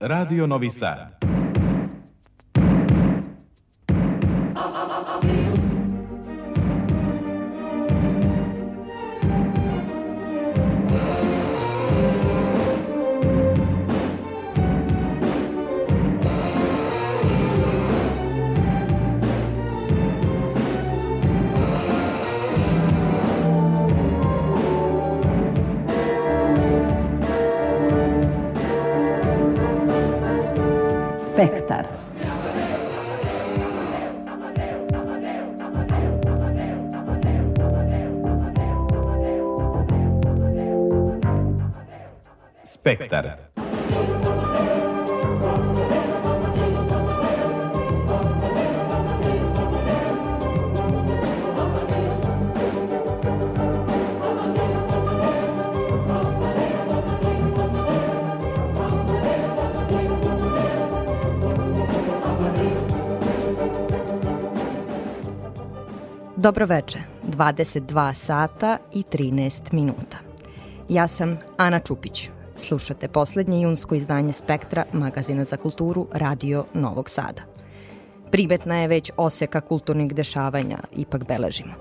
Radio Novi Sad. Dobro veče, 22 sata i 13 minuta. Ja sam Ana Čupić. Slušate poslednje junsko izdanje Spektra, magazina za kulturu Radio Novog Sada. Primetna je već oseka kulturnih dešavanja, ipak beležimo.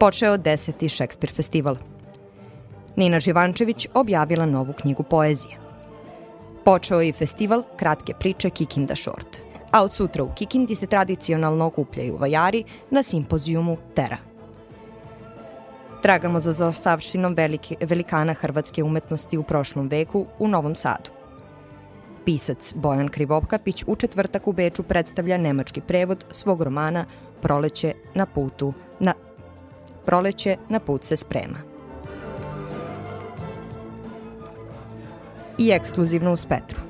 Počeo deseti Šekspir festival. Nina Živančević objavila novu knjigu poezije. Počeo je festival kratke priče Kikinda Short – a od sutra u Kikindi se tradicionalno okupljaju vajari na simpozijumu Tera. Tragamo za zaostavšinom velike, velikana hrvatske umetnosti u prošlom veku u Novom Sadu. Pisac Bojan Krivopkapić u četvrtak u Beču predstavlja nemački prevod svog romana Proleće na putu na Proleće na put se sprema. I ekskluzivno u Spetru.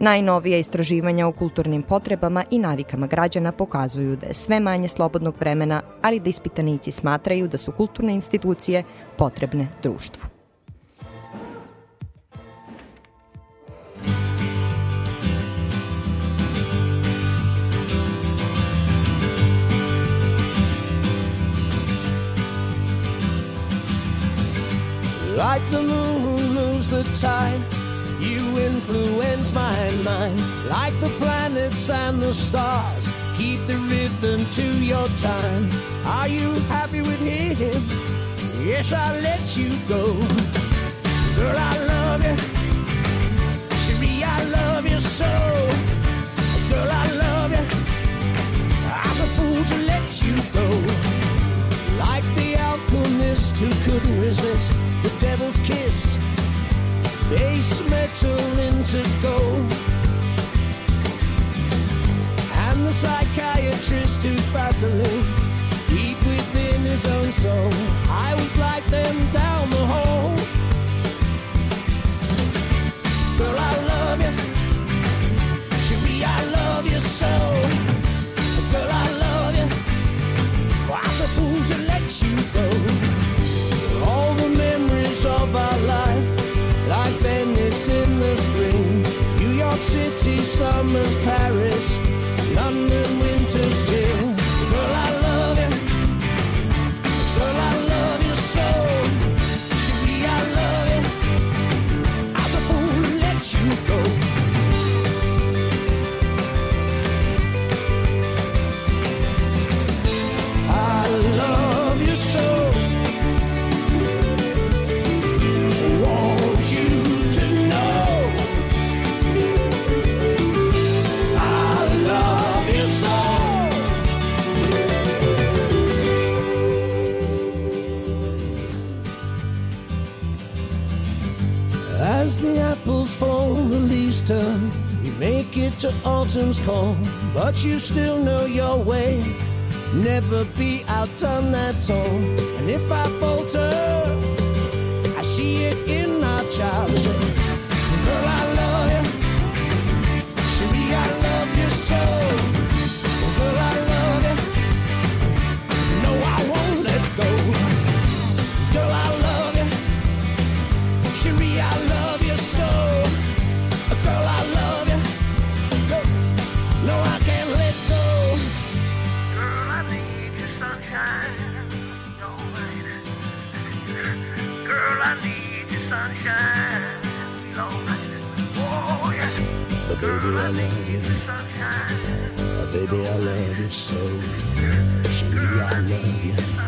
Najnovija istraživanja o kulturnim potrebama i navikama građana pokazuju da je sve manje slobodnog vremena, ali da ispitanici smatraju da su kulturne institucije potrebne društvu. Like the moon moves the tide You influence my mind like the planets and the stars. Keep the rhythm to your time. Are you happy with him? Yes, I'll let you go. Girl, I love you. doesn't go summers, Paris, London winters chill. To autumn's call, but you still know your way. Never be outdone at all. And if I falter, I see it in our child. Baby, I love you. Oh, baby, I love you so. Cherie, I love you.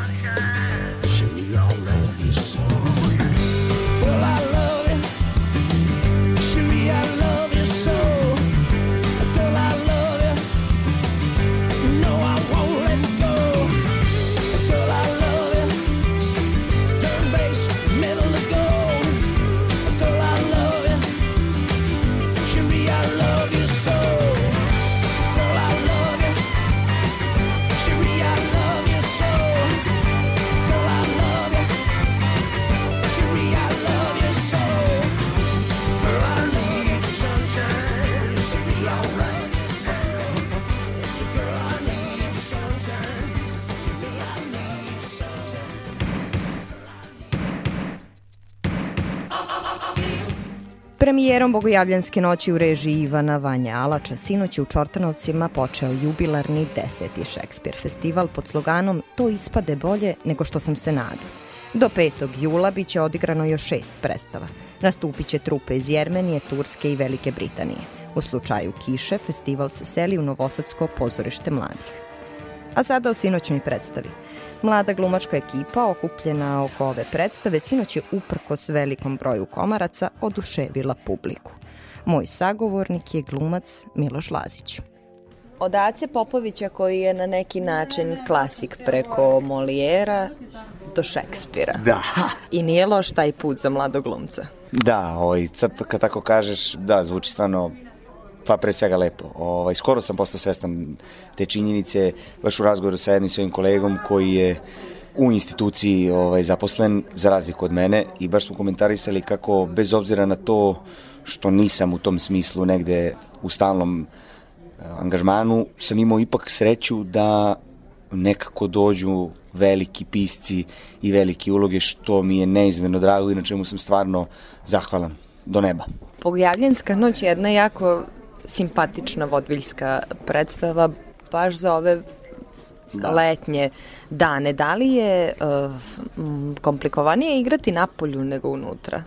Premijerom Bogojavljanske noći u režiji Ivana Vanja Alača sinoć je u Čortanovcima počeo jubilarni deseti Šekspir festival pod sloganom To ispade bolje nego što sam se nadao. Do 5. jula biće odigrano još šest predstava. Nastupit će trupe iz Jermenije, Turske i Velike Britanije. U slučaju kiše, festival se seli u Novosadsko pozorište mladih. A sada o sinoćnoj predstavi. Mlada glumačka ekipa okupljena oko ove predstave sinoć je uprkos velikom broju komaraca oduševila publiku. Moj sagovornik je glumac Miloš Lazić. Od Ace Popovića koji je na neki način klasik preko Molijera do Šekspira. Da, I nije loš taj put za mladog glumca. da, ovaj, sad kad tako kažeš, da, zvuči stvarno pa pre svega lepo. Ovaj, skoro sam postao svestan te činjenice, baš u razgovoru sa jednim svojim kolegom koji je u instituciji ovaj, zaposlen za razliku od mene i baš smo komentarisali kako bez obzira na to što nisam u tom smislu negde u stalnom eh, angažmanu, sam imao ipak sreću da nekako dođu veliki pisci i velike uloge, što mi je neizmjerno drago i na čemu sam stvarno zahvalan do neba. Bogojavljanska noć je jedna jako simpatična vodviljska predstava baš za ove da. letnje dane. Da li je uh, komplikovanije igrati na polju nego unutra?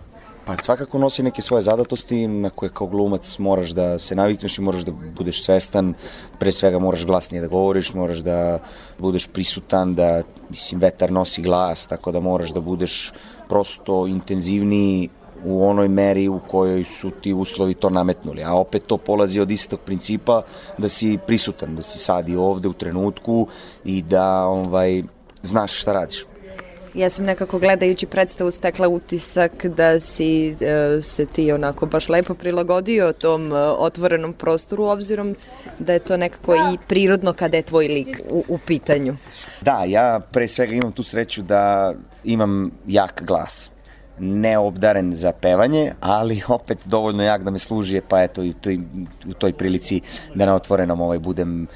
Pa svakako nosi neke svoje zadatosti na koje kao glumac moraš da se navikneš i moraš da budeš svestan, pre svega moraš glasnije da govoriš, moraš da budeš prisutan, da, mislim, vetar nosi glas, tako da moraš da budeš prosto intenzivniji u onoj meri u kojoj su ti uslovi to nametnuli. A opet to polazi od istog principa da si prisutan, da si sad i ovde u trenutku i da ovaj, znaš šta radiš. Ja sam nekako gledajući predstavu stekla utisak da si e, se ti onako baš lepo prilagodio tom e, otvorenom prostoru obzirom da je to nekako i prirodno kada je tvoj lik u, u pitanju. Da, ja pre svega imam tu sreću da imam jak glas neobdaren za pevanje, ali opet dovoljno jak da me služi, pa eto i u toj, u toj prilici da na otvorenom ovaj budem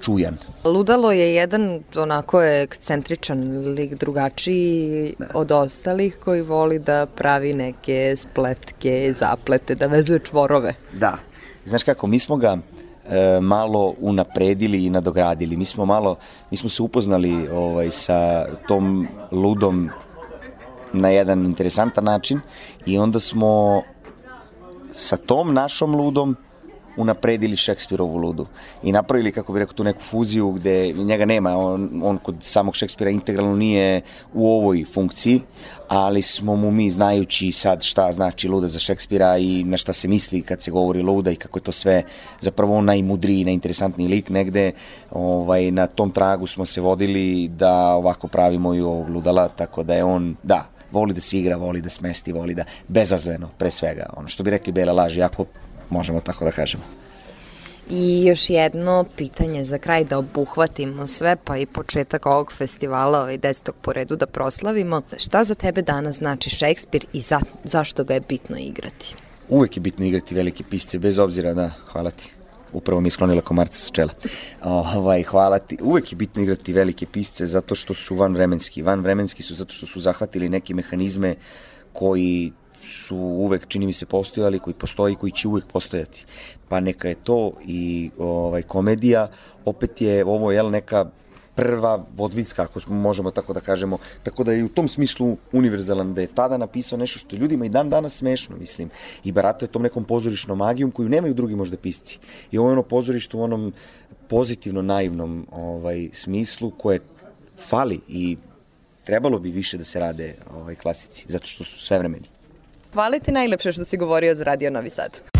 čujan. Ludalo je jedan onako ekscentričan lik drugačiji od ostalih koji voli da pravi neke spletke, zaplete, da vezuje čvorove. Da. Znaš kako, mi smo ga e, malo unapredili i nadogradili. Mi smo malo, mi smo se upoznali ovaj, sa tom ludom na jedan interesantan način i onda smo sa tom našom ludom unapredili Šekspirovu ludu i napravili, kako bi rekao, tu neku fuziju gde njega nema, on, on kod samog Šekspira integralno nije u ovoj funkciji, ali smo mu mi, znajući sad šta znači luda za Šekspira i na šta se misli kad se govori luda i kako je to sve zapravo on najmudriji, najinteresantniji lik negde, ovaj, na tom tragu smo se vodili da ovako pravimo i ovog ludala, tako da je on, da, voli da se igra, voli da smesti, voli da bezazleno, pre svega, ono što bi rekli bele laži, jako možemo tako da kažemo. I još jedno pitanje za kraj da obuhvatimo sve, pa i početak ovog festivala, ovaj desetog po redu da proslavimo. Šta za tebe danas znači Šekspir i za, zašto ga je bitno igrati? Uvek je bitno igrati velike pisce, bez obzira da, hvala ti, upravo mi je sklonila komarca sa čela. Ovaj, hvala ti. Uvek je bitno igrati velike pisce zato što su vanvremenski. Vanvremenski su zato što su zahvatili neke mehanizme koji su uvek, čini mi se, postojali, koji postoji koji će uvek postojati. Pa neka je to i ovaj, komedija, opet je ovo jel, neka prva vodvicka, ako možemo tako da kažemo. Tako da je u tom smislu univerzalan, da je tada napisao nešto što ljudima i dan danas smešno, mislim. I barata je tom nekom pozorišnom magijom koju nemaju drugi možda pisci. I ovo je ono pozorište u onom pozitivno naivnom ovaj, smislu koje fali i trebalo bi više da se rade ovaj, klasici, zato što su sve vremeni. Hvala ti najlepše što si govorio za Radio Novi Sad.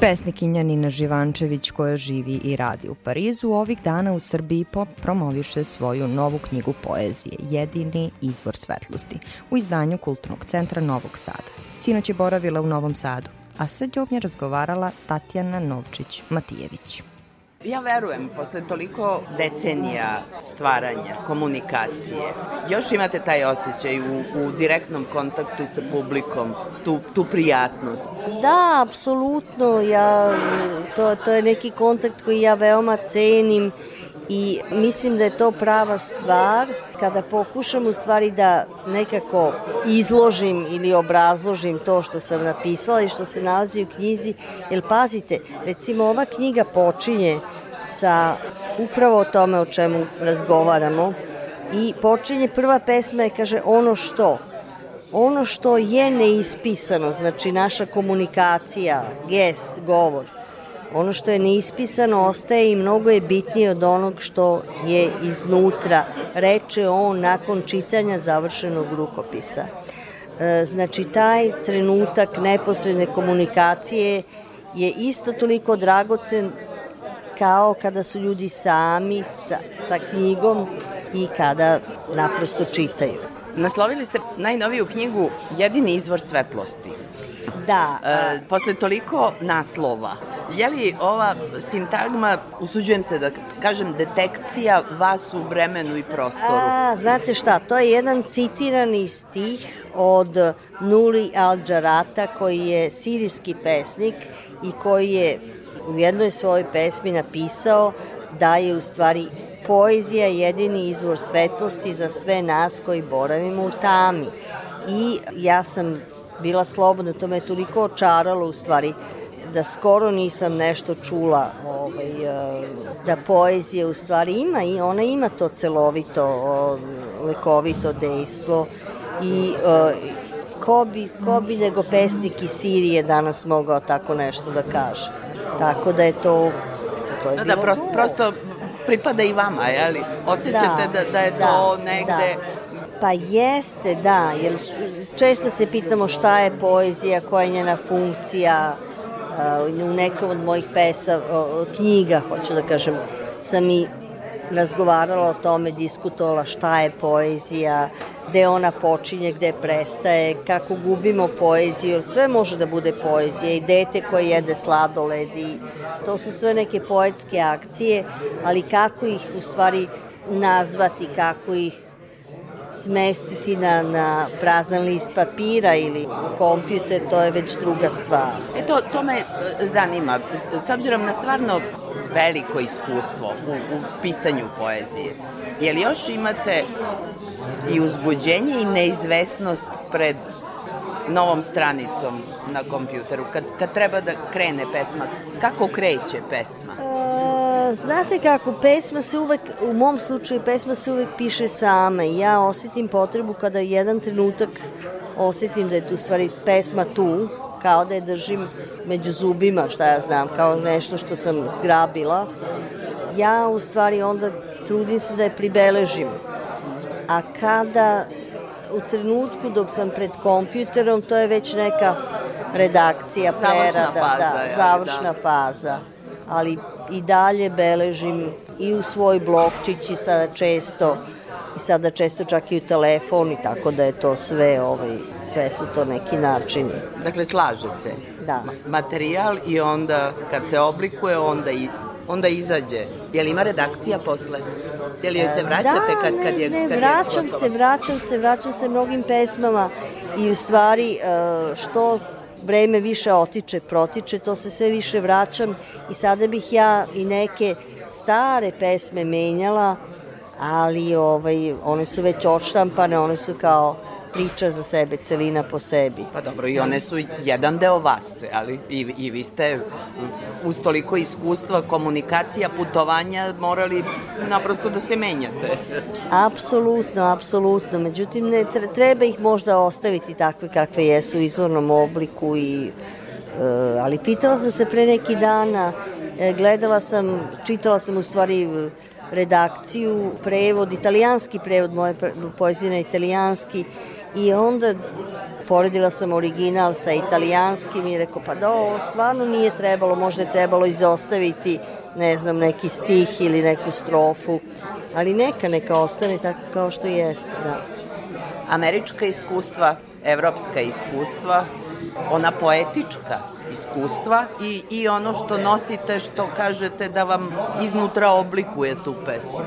Pesnikinja Nina Živančević koja živi i radi u Parizu ovih dana u Srbiji promoviše svoju novu knjigu poezije Jedini izvor svetlosti u izdanju Kulturnog centra Novog Sada. Sinoć je boravila u Novom Sadu, a sa njom je razgovarala Tatjana Novčić-Matijević. Ja verujem, posle toliko decenija stvaranja, komunikacije, još imate taj osjećaj u, u direktnom kontaktu sa publikom, tu, tu prijatnost. Da, apsolutno. Ja, to, to je neki kontakt koji ja veoma cenim i mislim da je to prava stvar kada pokušam u stvari da nekako izložim ili obrazložim to što sam napisala i što se nalazi u knjizi. Jer pazite, recimo ova knjiga počinje sa upravo o tome o čemu razgovaramo, I počinje prva pesma je, kaže, ono što. Ono što je neispisano, znači naša komunikacija, gest, govor, ono što je neispisano ostaje i mnogo je bitnije od onog što je iznutra, reče on nakon čitanja završenog rukopisa. E, znači, taj trenutak neposredne komunikacije je isto toliko dragocen kao kada su ljudi sami sa, sa knjigom i kada naprosto čitaju. Naslovili ste najnoviju knjigu Jedini izvor svetlosti. Da. E, posle toliko naslova, je li ova sintagma, usuđujem se da kažem, detekcija vas u vremenu i prostoru? A, znate šta, to je jedan citirani stih od Nuri Al-Džarata, koji je sirijski pesnik i koji je u jednoj svojoj pesmi napisao da je u stvari poezija jedini izvor svetlosti za sve nas koji boravimo u tami. I ja sam bila slobodna, to me toliko očaralo u stvari da skoro nisam nešto čula ovaj, eh, da poezija u stvari ima i ona ima to celovito lekovito dejstvo i eh, ko bi, ko bi nego pesnik iz Sirije danas mogao tako nešto da kaže. Tako da je to to je da, da, prosto, prosto pripada i vama, li? Osjećate da, da, da je da, to negde... Da. Pa jeste, da, jer često se pitamo šta je poezija, koja je njena funkcija, u nekom od mojih pesa, knjiga, hoću da kažem, sam i razgovarala o tome, diskutovala šta je poezija, gde ona počinje, gde prestaje, kako gubimo poeziju, sve može da bude poezija i dete koje jede sladoled i to su sve neke poetske akcije, ali kako ih u stvari nazvati, kako ih smestiti na, na prazan list papira ili kompjuter, to je već druga stvar. E to, to me e, zanima, s obzirom na stvarno veliko iskustvo u, u pisanju poezije, je li još imate i uzbuđenje i neizvesnost pred novom stranicom na kompjuteru, kad, kad treba da krene pesma, kako kreće pesma? Znate kako, pesma se uvek, u mom slučaju pesma se uvek piše sama i ja osetim potrebu kada jedan trenutak osetim da je tu stvari pesma tu, kao da je držim među zubima, šta ja znam, kao nešto što sam zgrabila. Ja u stvari onda trudim se da je pribeležim a kada u trenutku dok sam pred kompjuterom, to je već neka redakcija, prerada, završna faza, da, završna da. faza. Ali i dalje beležim i u svoj blokčić i sada često i sada često čak i u telefon i tako da je to sve ovaj, sve su to neki načini. Dakle, slaže se. Da. Materijal i onda kad se oblikuje, onda i onda izađe. Je li ima redakcija posle? Je li joj se vraćate da, kad, kad je... Ne, kad vraćam je se, vraćam se, vraćam se mnogim pesmama i u stvari e, što vreme više otiče, protiče, to se sve više vraćam i sada bih ja i neke stare pesme menjala, ali ovaj, one su već odštampane, one su kao priča za sebe, celina po sebi. Pa dobro, i one su jedan deo vas, ali i, i vi ste uz toliko iskustva, komunikacija, putovanja, morali naprosto da se menjate. Apsolutno, apsolutno. Međutim, ne, treba ih možda ostaviti takve kakve jesu u izvornom obliku i e, ali pitala sam se pre neki dana, e, gledala sam, čitala sam u stvari redakciju, prevod, italijanski prevod moje poezije na italijanski I onda poredila sam original sa italijanskim i rekao, pa da, ovo stvarno nije trebalo, možda je trebalo izostaviti, ne znam, neki stih ili neku strofu, ali neka, neka ostane tako kao što jeste, da. Američka iskustva, evropska iskustva, ona poetička iskustva i, i ono što nosite, što kažete da vam iznutra oblikuje tu pesmu.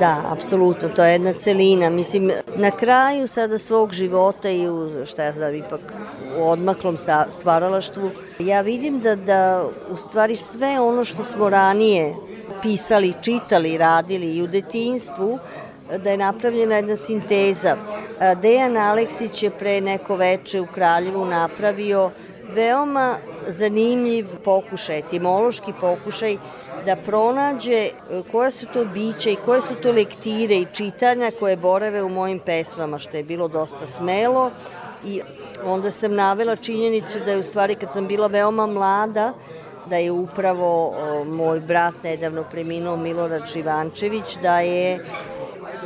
Da, apsolutno, to je jedna celina. Mislim, na kraju sada svog života i u, šta ja znam, ipak u odmaklom stvaralaštvu, ja vidim da, da u stvari sve ono što smo ranije pisali, čitali, radili i u detinstvu, da je napravljena jedna sinteza. Dejan Aleksić je pre neko veče u Kraljevu napravio veoma zanimljiv pokušaj, etimološki pokušaj da pronađe e, koja su to biće i koje su to lektire i čitanja koje borave u mojim pesmama, što je bilo dosta smelo i onda sam navela činjenicu da je u stvari kad sam bila veoma mlada, da je upravo o, moj brat nedavno preminuo Milorad Živančević, da je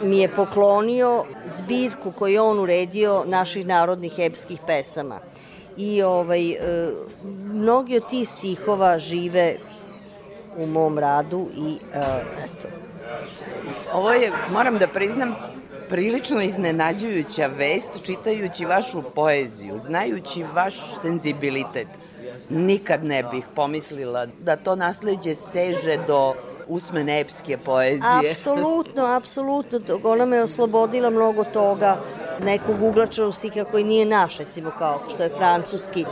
mi je poklonio zbirku koju on uredio naših narodnih epskih pesama. I ovaj, e, mnogi od tih stihova žive u mom radu i e, eto. Ovo je, moram da priznam, prilično iznenađujuća vest čitajući vašu poeziju, znajući vaš senzibilitet. Nikad ne bih pomislila da to nasleđe seže do usmene epske poezije. Apsolutno, apsolutno. Ona me oslobodila mnogo toga nekog uglačanog stiha koji nije naš, recimo kao što je francuski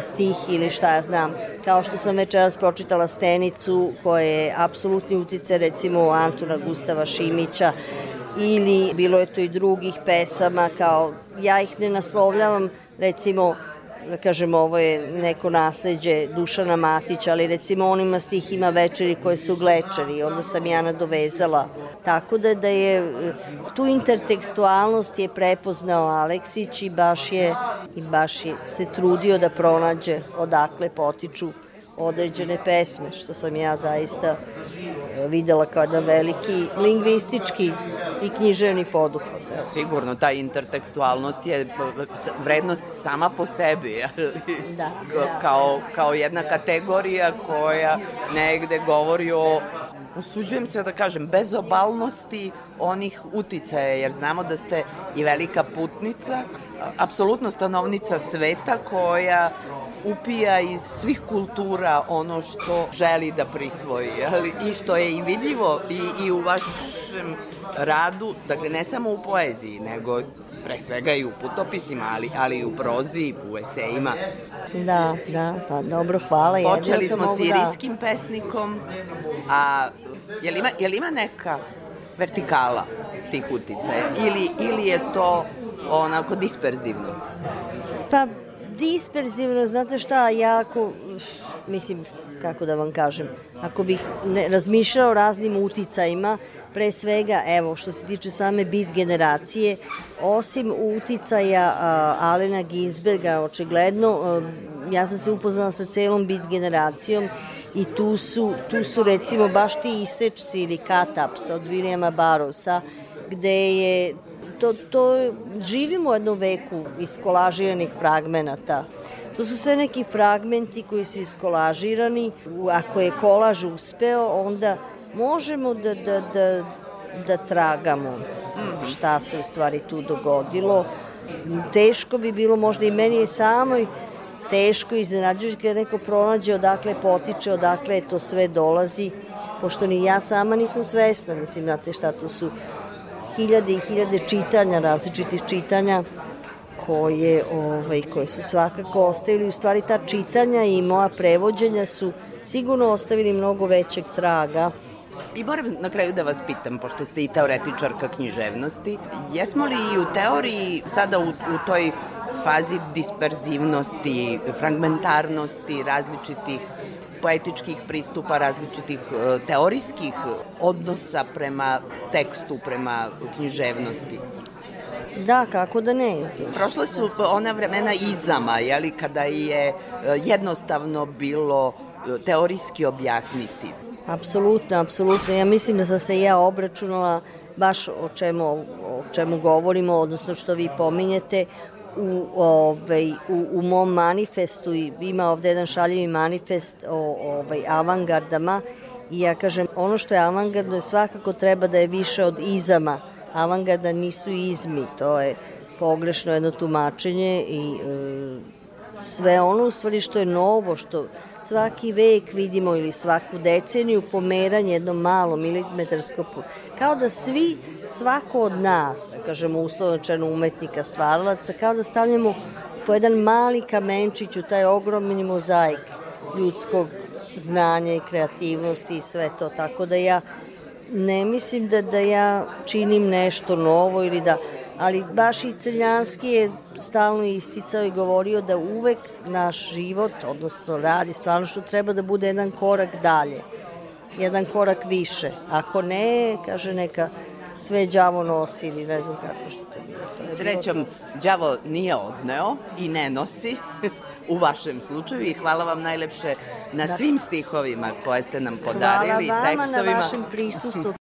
stih ili šta ja znam. Kao što sam večeras pročitala Stenicu koja je apsolutni utice recimo Antuna Gustava Šimića ili bilo je to i drugih pesama kao ja ih ne naslovljavam recimo da kažem, ovo je neko nasledđe Dušana Matića, ali recimo on ima stihima večeri koje su glečeri, onda sam ja nadovezala. Tako da, da je, tu intertekstualnost je prepoznao Aleksić i baš je, i baš je se trudio da pronađe odakle potiču određene pesme, što sam ja zaista videla kao jedan veliki lingvistički i književni poduhvat. Sigurno, ta intertekstualnost je vrednost sama po sebi, da, da. Kao, kao jedna kategorija koja negde govori o usuđujem se da kažem, bezobalnosti onih uticaja, jer znamo da ste i velika putnica, apsolutno stanovnica sveta koja upija iz svih kultura ono što želi da prisvoji ali, i što je i vidljivo i, i u vašem radu, dakle ne samo u poeziji, nego pre svega i u putopisima, ali, ali i u prozi, u esejima. Da, da, pa dobro, hvala. Počeli smo s irijskim da... pesnikom, a je li ima, je li ima neka vertikala tih uticaja ili, ili je to onako disperzivno? Pa disperzivno, znate šta, jako, mislim, kako da vam kažem, ako bih ne, razmišljao raznim uticajima, pre svega, evo, što se tiče same bit generacije, osim uticaja a, Alena Ginsberga, očigledno, a, ja sam se upoznala sa celom bit generacijom i tu su, tu su recimo baš ti isečci ili kataps od Vilijama Barosa, gde je to, to živimo u jednom veku iskolažiranih fragmenata. To su sve neki fragmenti koji su iskolažirani. Ako je kolaž uspeo, onda možemo da, da, da, da tragamo šta se u stvari tu dogodilo. Teško bi bilo možda i meni i samoj teško iznenađujući kada neko pronađe odakle potiče, odakle to sve dolazi, pošto ni ja sama nisam svesna, mislim, znate šta to su hiljade i hiljade čitanja, različitih čitanja koje, ovaj, koje su svakako ostavili. U stvari ta čitanja i moja prevođenja su sigurno ostavili mnogo većeg traga I moram na kraju da vas pitam, pošto ste i teoretičarka književnosti, jesmo li i u teoriji sada u, u toj fazi disperzivnosti, fragmentarnosti različitih poetičkih pristupa, različitih e, teorijskih odnosa prema tekstu, prema književnosti. Da, kako da ne. Prošle su ona vremena izama, jeli, kada je e, jednostavno bilo e, teorijski objasniti. Apsolutno, apsolutno. Ja mislim da sam se ja obračunala baš o čemu, o čemu govorimo, odnosno što vi pominjete, u, ovaj, u, u mom manifestu ima ovde jedan šaljivi manifest o ovaj, avangardama i ja kažem ono što je avangardno svakako treba da je više od izama. Avangarda nisu izmi to je pogrešno jedno tumačenje i e, sve ono u stvari što je novo što svaki vek vidimo ili svaku deceniju pomeranje jedno malo milimetarsko kao da svi, svako od nas, da kažemo uslovnočeno umetnika, stvaralaca, kao da stavljamo po jedan mali kamenčić u taj ogromni mozaik ljudskog znanja i kreativnosti i sve to, tako da ja ne mislim da, da ja činim nešto novo ili da, ali baš i celjanski je stalno isticao i govorio da uvek naš život, odnosno radi stvarno što treba da bude jedan korak dalje, jedan korak više. Ako ne, kaže neka sve đavo nosi ili ne znam kako što to bilo. To Srećom, đavo nije odneo i ne nosi u vašem slučaju i hvala vam najlepše na da. svim stihovima koje ste nam podarili. Hvala vama tekstovima. na vašem prisustvu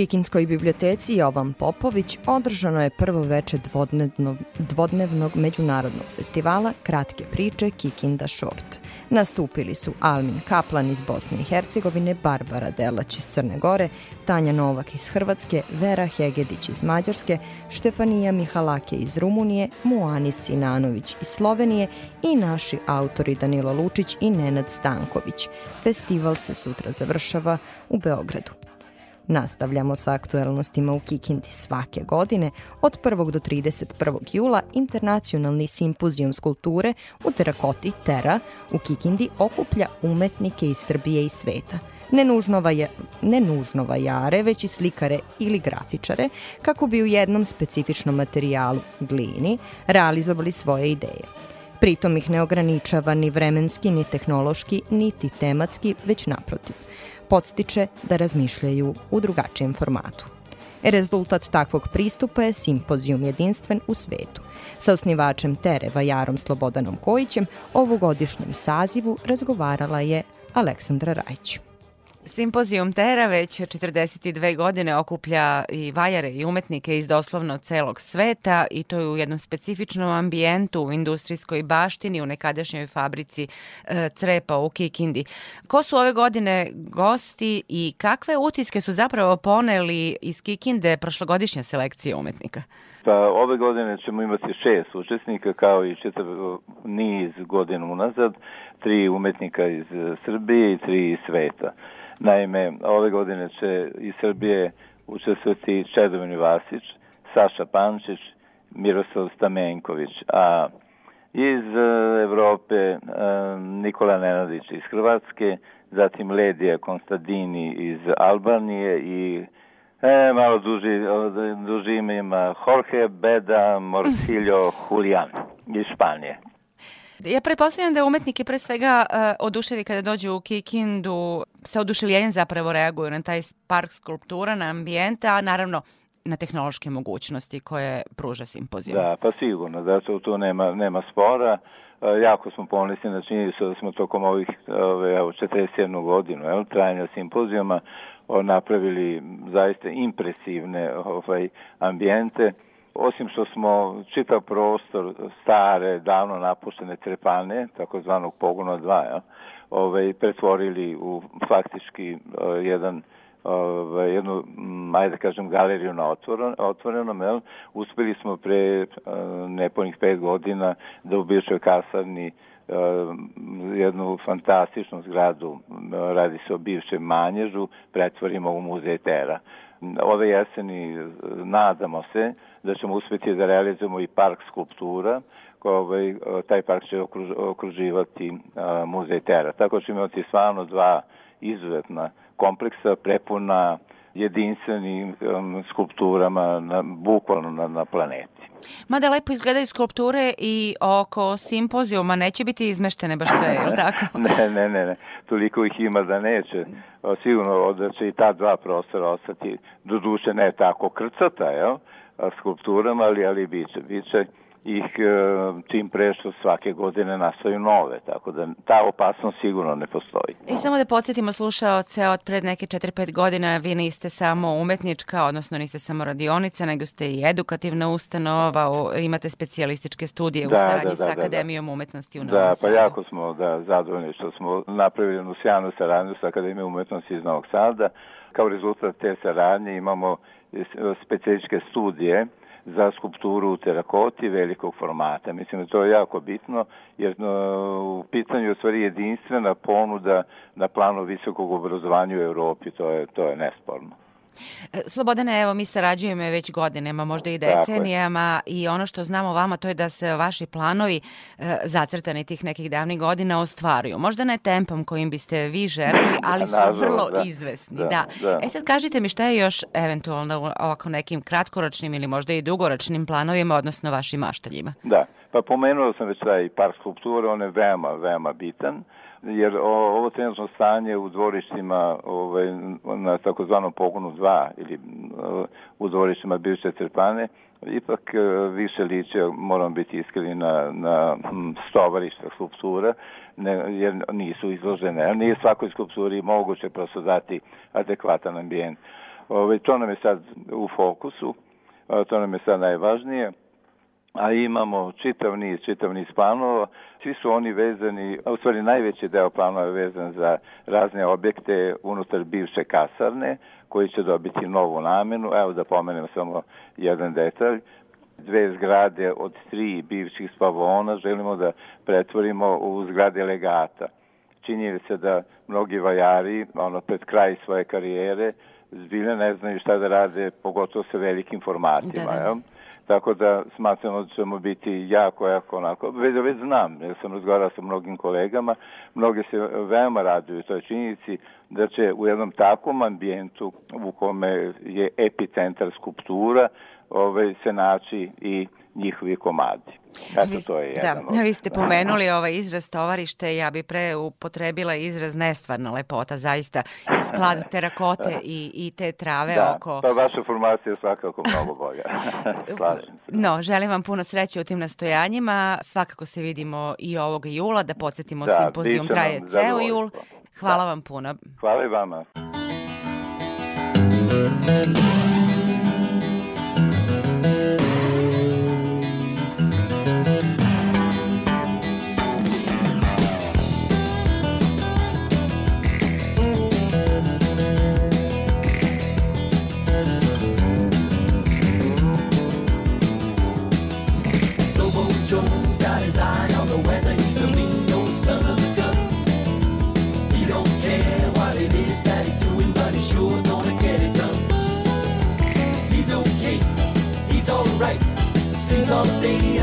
Kikinskoj biblioteci Jovan Popović održano je prvo veče dvodnevnog, dvodnevnog međunarodnog festivala Kratke priče Kikinda Short. Nastupili su Almin Kaplan iz Bosne i Hercegovine, Barbara Delać iz Crne Gore, Tanja Novak iz Hrvatske, Vera Hegedić iz Mađarske, Štefanija Mihalake iz Rumunije, Muanis Sinanović iz Slovenije i naši autori Danilo Lučić i Nenad Stanković. Festival se sutra završava u Beogradu. Nastavljamo sa aktuelnostima u Kikindi svake godine. Od 1. do 31. jula Internacionalni simpozijum skulpture u terakoti Tera u Kikindi okuplja umetnike iz Srbije i sveta ne nužno, vaja, ne nužno vajare, već i slikare ili grafičare, kako bi u jednom specifičnom materijalu, glini, realizovali svoje ideje. Pritom ih ne ograničava ni vremenski, ni tehnološki, niti tematski, već naprotiv – Podstiče da razmišljaju u drugačijem formatu. Rezultat takvog pristupa je simpozijum jedinstven u svetu. Sa osnivačem Tere Vajarom Slobodanom Kojićem ovogodišnjem sazivu razgovarala je Aleksandra Rajić. Simpozijum Tera već 42 godine okuplja i vajare i umetnike iz doslovno celog sveta i to je u jednom specifičnom ambijentu u industrijskoj baštini u nekadašnjoj fabrici e, Crepa u Kikindi. Ko su ove godine gosti i kakve utiske su zapravo poneli iz Kikinde prošlogodišnje selekcije umetnika? Pa ove godine ćemo imati šest učesnika kao i čitav niz godina unazad, tri umetnika iz Srbije i tri iz sveta. Naime, ove godine će iz Srbije učestvati Čedomir Vasić, Saša Pančić, Miroslav Stamenković, a iz e, Evrope e, Nikola Nenadić iz Hrvatske, zatim Ledija Konstadini iz Albanije i e, malo duži, duži ime ima Jorge Beda Morcillo Julian iz Španije. Ja pretpostavljam da umetnike pre svega uh, oduševi kada dođu u Kikindu, sa oduševljenjem zapravo reaguju na taj park skulptura, na ambijente, a naravno na tehnološke mogućnosti koje pruža simpozijum. Da, pa sigurno, da to nema, nema spora. E, jako smo ponosni na činjenicu da smo tokom ovih ove, evo, 41 godinu jel, trajanja simpozijuma napravili zaista impresivne ovaj, ambijente osim što smo čitav prostor stare, davno napuštene trepane, takozvanog pogona 2, ja, ovaj, pretvorili u faktički uh, jedan ovaj, jednu, ajde da kažem, galeriju na otvoren, otvorenom, jel? uspeli smo pre uh, nepunih pet godina da u bivšoj kasarni uh, jednu fantastičnu zgradu, radi se o bivšem manježu, pretvorimo u muzej Tera. Ove jeseni nadamo se da ćemo uspeti da realizujemo i park skulptura, ovaj, taj park će okruž, okruživati a, muzej Tera. Tako ćemo imati stvarno dva izuzetna kompleksa prepuna jedinstvenim um, skulpturama na, bukvalno na, na planeti. Mada lepo izgledaju skulpture i oko simpozijuma neće biti izmeštene baš sve, je li tako? ne, ne, ne, ne. Toliko ih ima da neće. Sigurno da će i ta dva prostora ostati, do duše ne tako krcata, jel? Skulpturama, ali, ali biće. Biće ih e, čim pre što svake godine nastaju nove, tako da ta opasnost sigurno ne postoji. I samo da podsjetimo slušaoce, od pred neke 4-5 godina vi niste samo umetnička, odnosno niste samo radionica, nego ste i edukativna ustanova, imate specijalističke studije da, u saradnji da, da, sa da, da. Akademijom da, umetnosti u Novom Da, pa Sadu. jako smo da, zadovoljni što smo napravili jednu sjajnu saradnju sa Akademijom umetnosti iz Novog Sada. Kao rezultat te saradnje imamo specijalističke studije za skulpturu u terakoti velikog formata. Mislim da to je jako bitno jer u pitanju je stvari jedinstvena ponuda na planu visokog obrazovanja u Europi, to je, to je nesporno. E, Slobodane, evo mi sarađujemo već godinama, možda i decenijama i ono što znamo vama to je da se vaši planovi e, zacrtani tih nekih davnih godina ostvaruju. Možda ne tempom kojim biste vi želeli, ali su vrlo da. izvesni. Da, da. da. E sad kažite mi šta je još eventualno ovako nekim kratkoročnim ili možda i dugoročnim planovima, odnosno vašim maštaljima? Da, pa pomenuo sam već taj park skulpture, on je veoma, veoma bitan jer ovo trenutno stanje u dvorištima ovaj, na takozvanom pogonu 2 ili u dvorištima bivše Crpane ipak e, više liče, moram biti iskreni, na, na hm, stovarišta skulptura, ne, jer nisu izložene. Nije svakoj skulpturi moguće prosto dati adekvatan ambijent. Ove, ovaj, to nam je sad u fokusu, to nam je sad najvažnije a imamo čitav niz, čitav niz planova. Svi su oni vezani, a u stvari najveći deo planova je vezan za razne objekte unutar bivše kasarne, koji će dobiti novu namenu. Evo da pomenem samo jedan detalj. Dve zgrade od tri bivših spavona želimo da pretvorimo u zgrade legata. Se da mnogi vajari, ono, pred kraj svoje karijere, zbilja ne znaju šta da rade, pogotovo sa velikim formatima. Da, da. Tako da smatramo da ćemo biti jako, jako onako, već, već znam, jer sam razgovarao sa mnogim kolegama, mnogi se veoma raduju toj činjenici da će u jednom takvom ambijentu u kome je epicentar skulptura ovaj, se naći i njihovi komadi. Eto, vi, to je da, jedan od... vi ste pomenuli ovaj izraz tovarište, ja bi pre upotrebila izraz nestvarna lepota, zaista i sklad terakote i, i te trave da, oko... pa vaša formacija je svakako mnogo bolja. Slažem se. No, želim vam puno sreće u tim nastojanjima. Svakako se vidimo i ovog jula, da podsjetimo Da, simpozijum traje ceo jul. Hvala Da. vam puno. Hvala i vama. Slobo something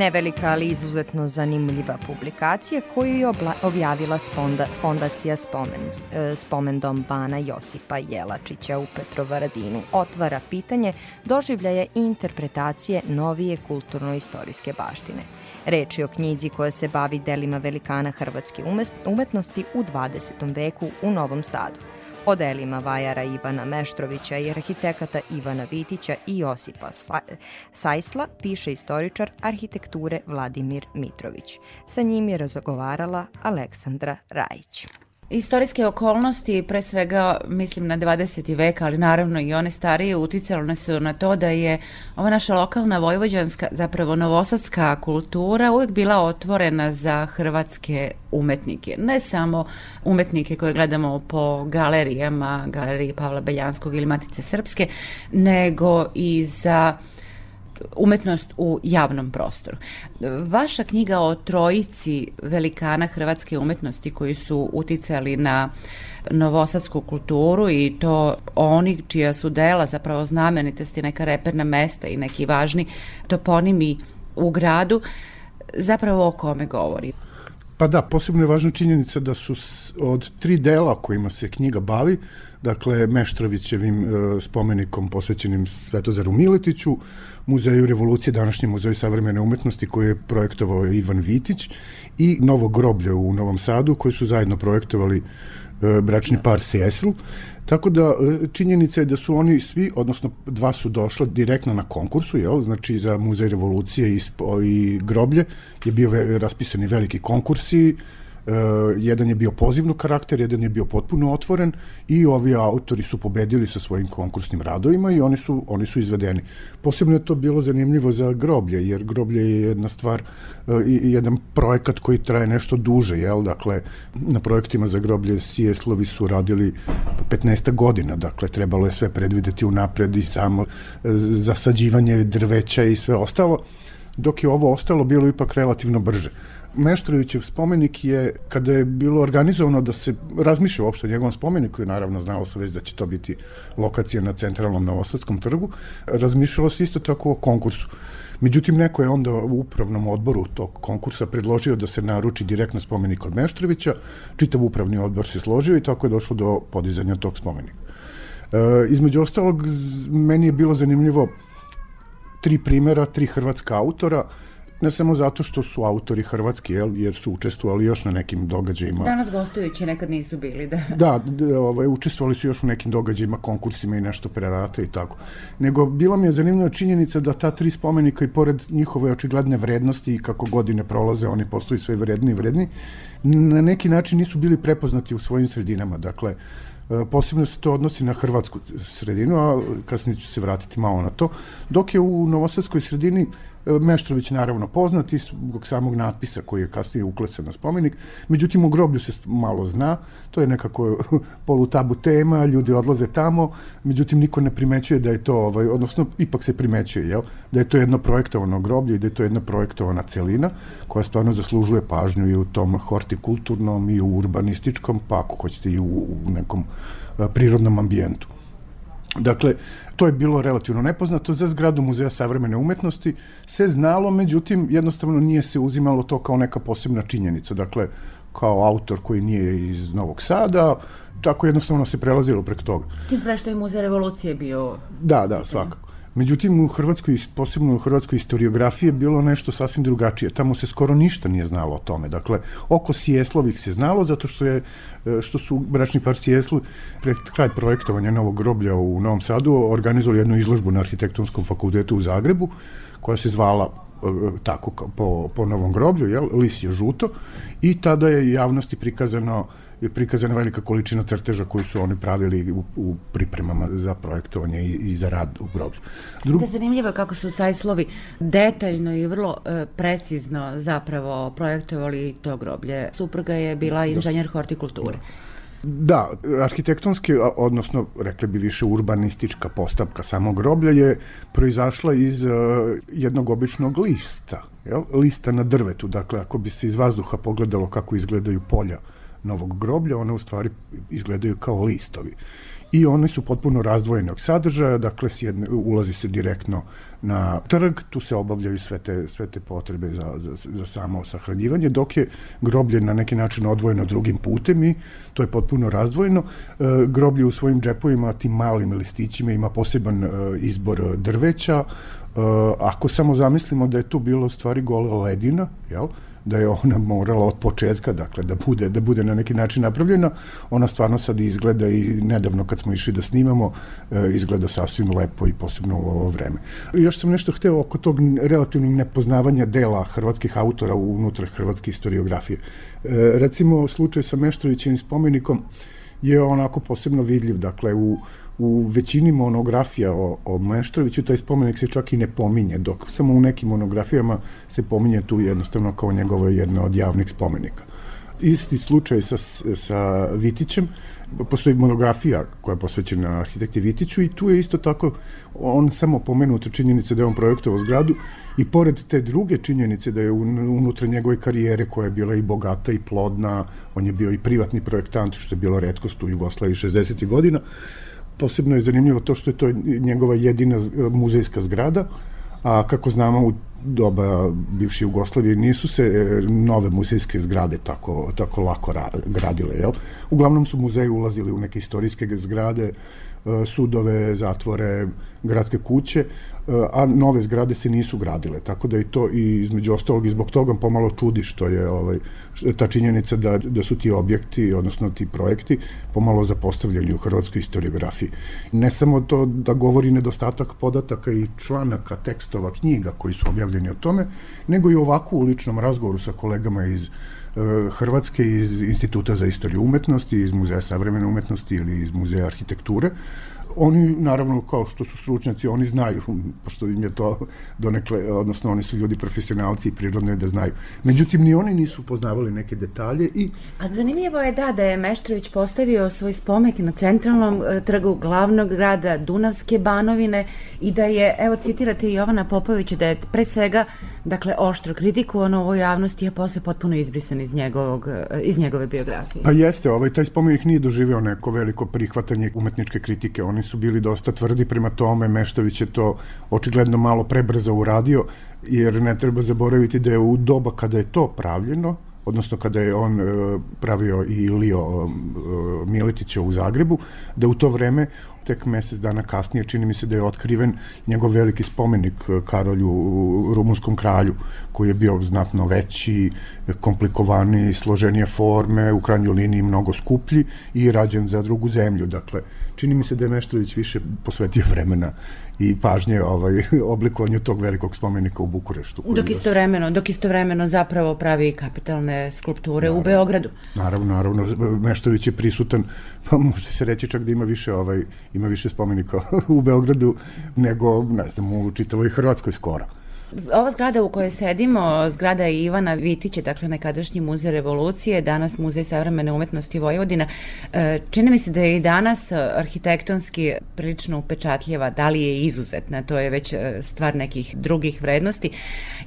Nevelika, ali izuzetno zanimljiva publikacija koju je objavila sponda, fondacija Spomen, e, Spomendom Bana Josipa Jelačića u Petrovaradinu. Otvara pitanje doživljaje i interpretacije novije kulturno-istorijske baštine. Reč je o knjizi koja se bavi delima velikana hrvatske umetnosti u 20. veku u Novom Sadu o delima vajara Ivana Meštrovića i arhitekata Ivana Vitića i Josipa Sa- Sajsla piše istoričar arhitekture Vladimir Mitrović. Sa njim je razgovarala Aleksandra Rajić. Istorijske okolnosti, pre svega mislim na 20. vek, ali naravno i one starije, uticale su na to da je ova naša lokalna vojvođanska, zapravo novosadska kultura uvijek bila otvorena za hrvatske umetnike. Ne samo umetnike koje gledamo po galerijama, galeriji Pavla Beljanskog ili Matice Srpske, nego i za umetnost u javnom prostoru. Vaša knjiga o trojici velikana hrvatske umetnosti koji su uticali na novosadsku kulturu i to oni čija su dela zapravo znamenitosti, neka reperna mesta i neki važni toponimi u gradu zapravo o kome govori? Pa da, posebno je važna činjenica da su od tri dela kojima se knjiga bavi, dakle Meštrovićevim e, spomenikom posvećenim Svetozaru Miletiću, Muzeju revolucije, današnjem muzeju savremene umetnosti koji je projektovao Ivan Vitić i Novo groblje u Novom Sadu koji su zajedno projektovali e, bračni par Sesl. Tako da e, činjenica je da su oni svi, odnosno dva su došla direktno na konkursu, jel? znači za Muzej revolucije i, i groblje je bio raspisani veliki konkursi, Uh, jedan je bio pozivnog karakter, jedan je bio potpuno otvoren i ovi autori su pobedili sa svojim konkursnim radovima i oni su, oni su izvedeni. Posebno je to bilo zanimljivo za groblje, jer groblje je jedna stvar uh, i, jedan projekat koji traje nešto duže, jel? Dakle, na projektima za groblje Sijeslovi su radili 15 godina, dakle, trebalo je sve predvideti unapred i samo e, zasađivanje drveća i sve ostalo, dok je ovo ostalo bilo ipak relativno brže. Meštrovićev spomenik je, kada je bilo organizovano da se razmišlja uopšte o njegovom spomeniku, i naravno znalo se već da će to biti lokacija na centralnom Novosadskom trgu, razmišljalo se isto tako o konkursu. Međutim, neko je onda u upravnom odboru tog konkursa predložio da se naruči direktno spomenik od Meštrovića, čitav upravni odbor se složio i tako je došlo do podizanja tog spomenika. E, između ostalog, meni je bilo zanimljivo tri primera, tri hrvatska autora, ne samo zato što su autori hrvatski, jel, jer su učestvovali još na nekim događajima. Danas gostujući nekad nisu bili, da. Da, d- ovaj, učestvovali su još u nekim događajima, konkursima i nešto prerata i tako. Nego, bila mi je zanimljiva činjenica da ta tri spomenika i pored njihove očigledne vrednosti i kako godine prolaze, oni postaju sve vredni i vredni, na neki način nisu bili prepoznati u svojim sredinama. Dakle, e, posebno se to odnosi na hrvatsku sredinu, a kasnije ću se vratiti malo na to, dok je u novosadskoj sredini e, Meštrović naravno poznat i zbog samog natpisa koji je kasnije uklesan na spomenik, međutim u groblju se malo zna, to je nekako polutabu tema, ljudi odlaze tamo, međutim niko ne primećuje da je to, ovaj, odnosno ipak se primećuje, jel? da je to jedno projektovano groblje i da je to jedna projektovana celina koja stvarno zaslužuje pažnju i u tom hortikulturnom i u urbanističkom, pa ako hoćete i u, u nekom a, prirodnom ambijentu. Dakle, to je bilo relativno nepoznato. Za zgradu Muzeja savremene umetnosti se znalo, međutim, jednostavno nije se uzimalo to kao neka posebna činjenica. Dakle, kao autor koji nije iz Novog Sada, tako jednostavno se prelazilo preko toga. Tim pre što je Muzej revolucije bio... Da, da, svakako. Međutim, u Hrvatskoj, posebno u hrvatskoj historiografiji je bilo nešto sasvim drugačije. Tamo se skoro ništa nije znalo o tome. Dakle, oko Sijeslovih se znalo zato što je e, što su bračni par Sijeslu pred kraj projektovanja novog groblja u Novom Sadu organizovali jednu izložbu na arhitektonskom fakultetu u Zagrebu koja se zvala e, tako po, po novom groblju, jel, Lisje žuto i tada je javnosti prikazano je prikazana velika količina crteža koju su oni pravili u, u pripremama za projektovanje i, i za rad u groblju. Da zanimljivo je kako su Sajslovi detaljno i vrlo e, precizno zapravo projektovali to groblje. Supruga je bila inženjer hortikulture. Da, arhitektonski, a- odnosno, rekli bi više urbanistička postavka samog groblja je proizašla iz uh, jednog običnog lista, jel? lista na drvetu. Dakle, ako bi se iz vazduha pogledalo kako izgledaju polja novog groblja, one u stvari izgledaju kao listovi. I one su potpuno razdvojenog sadržaja, dakle s jedne, ulazi se direktno na trg, tu se obavljaju sve te, sve te potrebe za, za, za samo sahranjivanje, dok je groblje na neki način odvojeno drugim putem i to je potpuno razdvojeno. E, groblje u svojim džepovima, tim malim listićima, ima poseban e, izbor drveća. E, ako samo zamislimo da je tu bilo stvari gola ledina, jel? Da je ona morala od početka, dakle, da bude, da bude na neki način napravljena, ona stvarno sad izgleda i nedavno kad smo išli da snimamo, e, izgleda sasvim lepo i posebno u ovo vreme. Još sam nešto hteo oko tog relativnog nepoznavanja dela hrvatskih autora unutar hrvatske historiografije. E, recimo, slučaj sa Meštrovićevim spomenikom je onako posebno vidljiv, dakle, u u većini monografija o, o Meštroviću taj spomenik se čak i ne pominje, dok samo u nekim monografijama se pominje tu jednostavno kao njegovo jedno od javnih spomenika. Isti slučaj sa, sa Vitićem, postoji monografija koja je posvećena arhitekti Vitiću i tu je isto tako on samo pomenuta činjenica da je on projektovao zgradu i pored te druge činjenice da je unutra njegove karijere koja je bila i bogata i plodna, on je bio i privatni projektant što je bilo redkost u Jugoslaviji 60. godina, posebno je zanimljivo to što je to njegova jedina muzejska zgrada, a kako znamo u doba bivše Jugoslavije nisu se e, nove muzejske zgrade tako, tako lako ra, gradile. Jel? Uglavnom su muzeji ulazili u neke istorijske zgrade, e, sudove, zatvore, gradske kuće, a nove zgrade se nisu gradile, tako da i to i između ostalog i zbog toga pomalo čudi što je ovaj, ta činjenica da, da su ti objekti, odnosno ti projekti, pomalo zapostavljeni u hrvatskoj historiografiji. Ne samo to da govori nedostatak podataka i članaka, tekstova, knjiga koji su objavljeni o tome, nego i ovako u ličnom razgovoru sa kolegama iz Hrvatske iz Instituta za istoriju umetnosti, iz Muzeja savremene umetnosti ili iz Muzeja arhitekture, oni naravno kao što su stručnjaci oni znaju pošto im je to donekle odnosno oni su ljudi profesionalci i prirodno je da znaju. Međutim ni oni nisu poznavali neke detalje i a zanimljivo je da da je Meštrović postavio svoj spomenik na centralnom e, trgu glavnog grada Dunavske banovine i da je evo citirate Jovana Popovića da je pre svega dakle oštro kritikovan u ovoj javnosti a posle potpuno izbrisan iz njegovog e, iz njegove biografije. Pa jeste ovaj taj spomenik nije doživeo neko veliko prihvatanje umetničke kritike oni su bili dosta tvrdi prema tome, Meštović je to očigledno malo prebrzo uradio, jer ne treba zaboraviti da je u doba kada je to pravljeno, odnosno kada je on e, pravio i Ilio e, Miletića u Zagrebu, da u to vreme tek mesec dana kasnije čini mi se da je otkriven njegov veliki spomenik e, Karolju, rumunskom kralju, koji je bio znatno veći, komplikovaniji, složenije forme, u krajnjoj liniji mnogo skuplji i rađen za drugu zemlju. Dakle, čini mi se da je Meštrović više posvetio vremena i pažnje ovaj, oblikovanju tog velikog spomenika u Bukureštu. Dok istovremeno, dok istovremeno zapravo pravi kapitalne skulpture naravno, u Beogradu. Naravno, naravno. Meštović je prisutan, pa može se reći čak da ima više, ovaj, ima više spomenika u Beogradu nego, ne znam, u čitavoj Hrvatskoj skoro. Ova zgrada u kojoj sedimo, zgrada Ivana Vitića, dakle nekadašnji muzej revolucije, danas muzej savremene umetnosti Vojvodina, e, čini mi se da je i danas arhitektonski prilično upečatljava, da li je izuzetna, to je već e, stvar nekih drugih vrednosti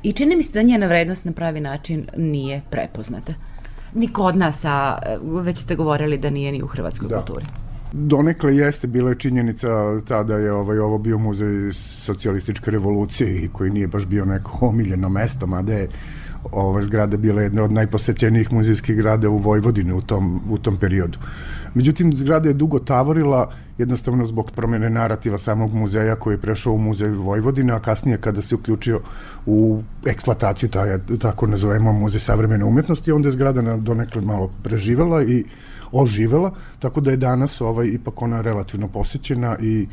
i čini mi se da njena vrednost na pravi način nije prepoznata. Ni kod nas, a e, već ste govorili da nije ni u hrvatskoj da. kulturi. Donekle jeste bila je činjenica tada je ovaj ovo bio muzej socijalističke revolucije i koji nije baš bio neko omiljeno mesto, mada je ova zgrada bila jedna od najposećenijih muzejskih grada u Vojvodini u tom, u tom periodu. Međutim, zgrada je dugo tavorila, jednostavno zbog promene narativa samog muzeja koji je prešao u muzej Vojvodine, a kasnije kada se uključio u eksploataciju, taj, tako nazovemo muzej savremene umetnosti, onda je zgrada donekle malo preživela i oživela, tako da je danas ovaj ipak ona relativno posećena i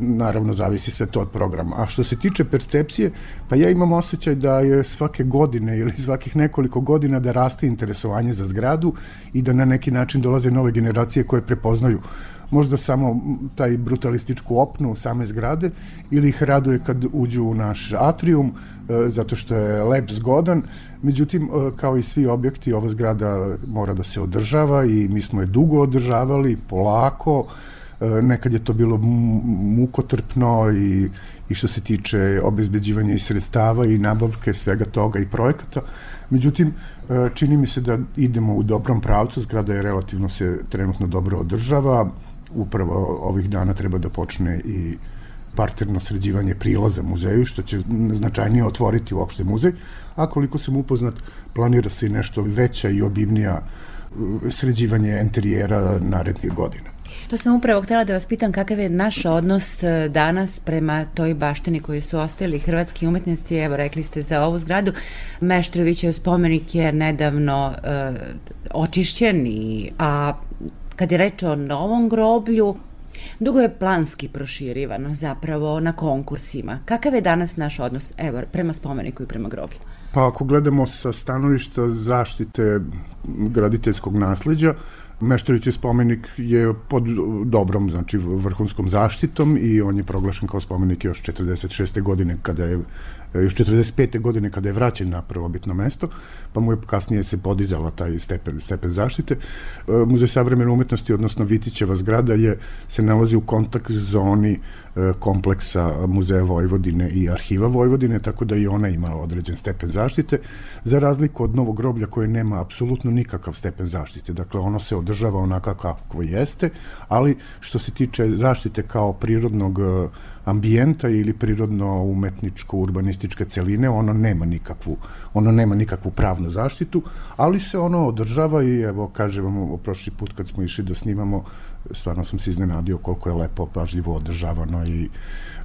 naravno zavisi sve to od programa. A što se tiče percepcije, pa ja imam osjećaj da je svake godine ili svakih nekoliko godina da raste interesovanje za zgradu i da na neki način dolaze nove generacije koje prepoznaju možda samo taj brutalističku opnu same zgrade ili ih raduje kad uđu u naš atrium e, zato što je lep zgodan međutim e, kao i svi objekti ova zgrada mora da se održava i mi smo je dugo održavali polako. E, nekad je to bilo mukotrpno i, i što se tiče obezbeđivanja i sredstava i nabavke svega toga i projekata. Međutim čini mi se da idemo u dobrom pravcu. Zgrada je relativno se trenutno dobro održava. Upravo ovih dana treba da počne i parterno sređivanje prilaza muzeju, što će značajnije otvoriti uopšte muzej, a koliko sam upoznat, planira se i nešto veća i obimnija uh, sređivanje enterijera narednih godina. To sam upravo htela da vas pitam kakav je naš odnos uh, danas prema toj baštini koji su ostali hrvatski umetnici. Evo, rekli ste za ovu zgradu. Meštrovićev spomenik je nedavno uh, očišćen, i, a Kad je reč o novom groblju, dugo je planski proširivano zapravo na konkursima. Kakav je danas naš odnos evo, prema spomeniku i prema groblju? Pa ako gledamo sa stanovišta zaštite graditeljskog nasleđa, Meštrovićev spomenik je pod dobrom, znači vrhunskom zaštitom i on je proglašen kao spomenik još 46. godine kada je još 45. godine kada je vraćen na prvobitno mesto, pa mu je kasnije se podizala taj stepen, stepen zaštite. E, Muzej savremene umetnosti, odnosno Vitićeva zgrada, je, se nalazi u kontakt zoni e, kompleksa Muzeja Vojvodine i Arhiva Vojvodine, tako da i ona ima određen stepen zaštite, za razliku od Novog groblja koje nema apsolutno nikakav stepen zaštite. Dakle, ono se održava onaka kako jeste, ali što se tiče zaštite kao prirodnog ambijenta ili prirodno umetničko urbanističke celine, ono nema nikakvu, ono nema nikakvu pravnu zaštitu, ali se ono održava i evo kažem vam prošli put kad smo išli da snimamo stvarno sam se iznenadio koliko je lepo pažljivo održavano i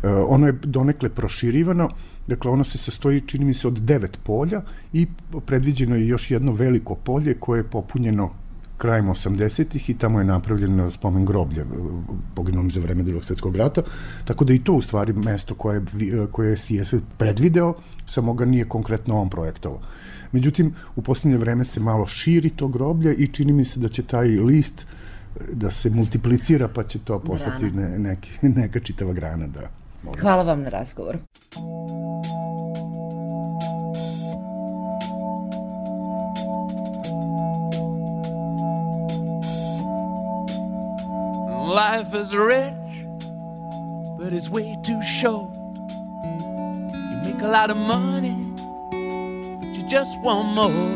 e, ono je donekle proširivano dakle ono se sastoji čini mi se od devet polja i predviđeno je još jedno veliko polje koje je popunjeno krajem 80-ih i tamo je napravljeno spomen groblje poginulom za vreme drugog svetskog rata, tako da i to u stvari mesto koje, koje je CS predvideo, samo ga nije konkretno on projektovao. Međutim, u poslednje vreme se malo širi to groblje i čini mi se da će taj list da se multiplicira pa će to postati ne, neki, neka čitava grana. Da, Hvala vam na razgovor. Life is rich, but it's way too short. You make a lot of money, but you just want more.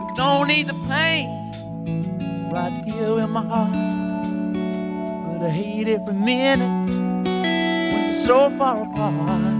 You don't need the pain right here in my heart, but I hate every minute when we're so far apart.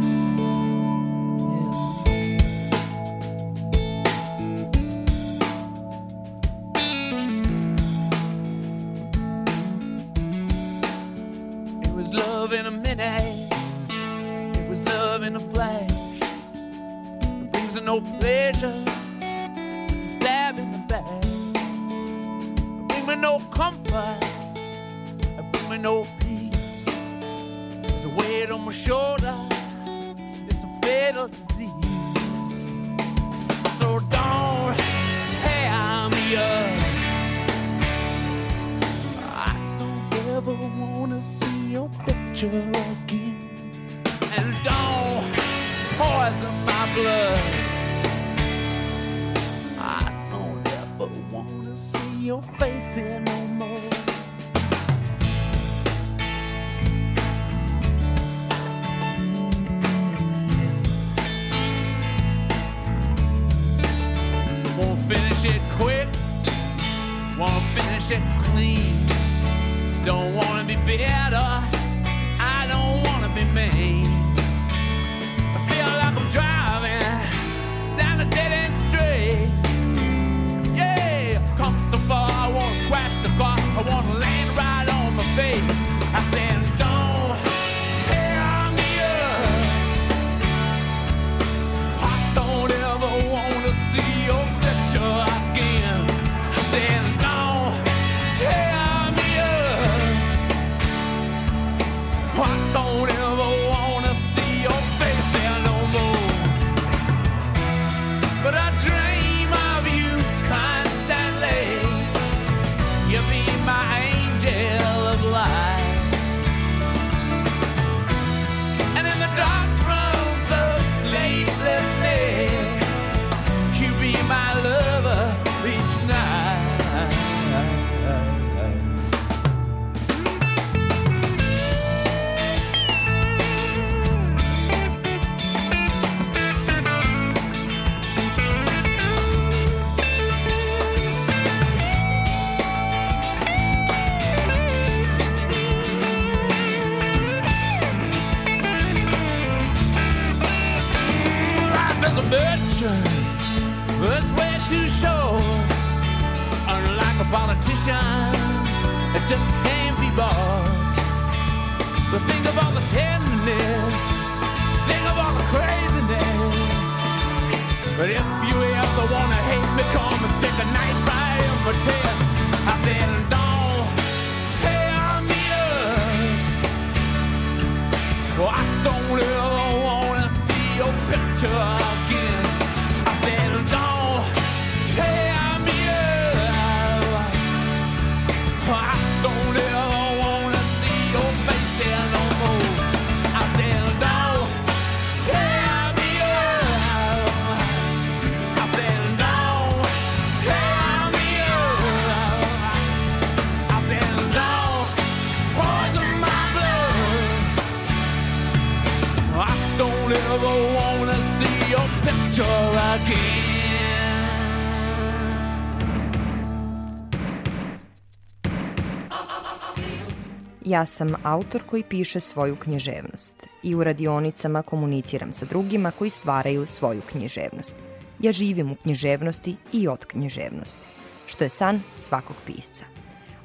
Ja sam autor koji piše svoju književnost i u radionicama komuniciram sa drugima koji stvaraju svoju književnost. Ja živim u književnosti i od književnosti, što je san svakog pisca.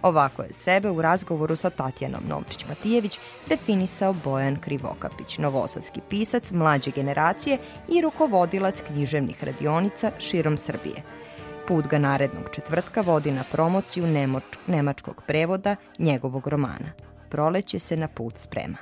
Ovako je sebe u razgovoru sa Tatjanom Novčić-Matijević definisao Bojan Krivokapić, novosadski pisac mlađe generacije i rukovodilac književnih radionica širom Srbije. Put ga narednog četvrtka vodi na promociju nemoč, nemačkog prevoda njegovog romana. Proleće se na put sprema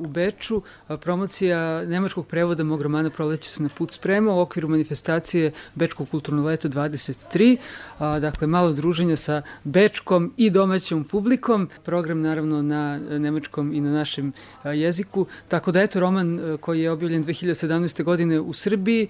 u Beču promocija nemačkog prevoda mog romana Proleće se na put sprema u okviru manifestacije Bečko kulturno leto 23. Dakle, malo druženja sa bečkom i domaćom publikom. Program naravno na nemačkom i na našem jeziku. Tako da eto roman koji je objavljen 2017. godine u Srbiji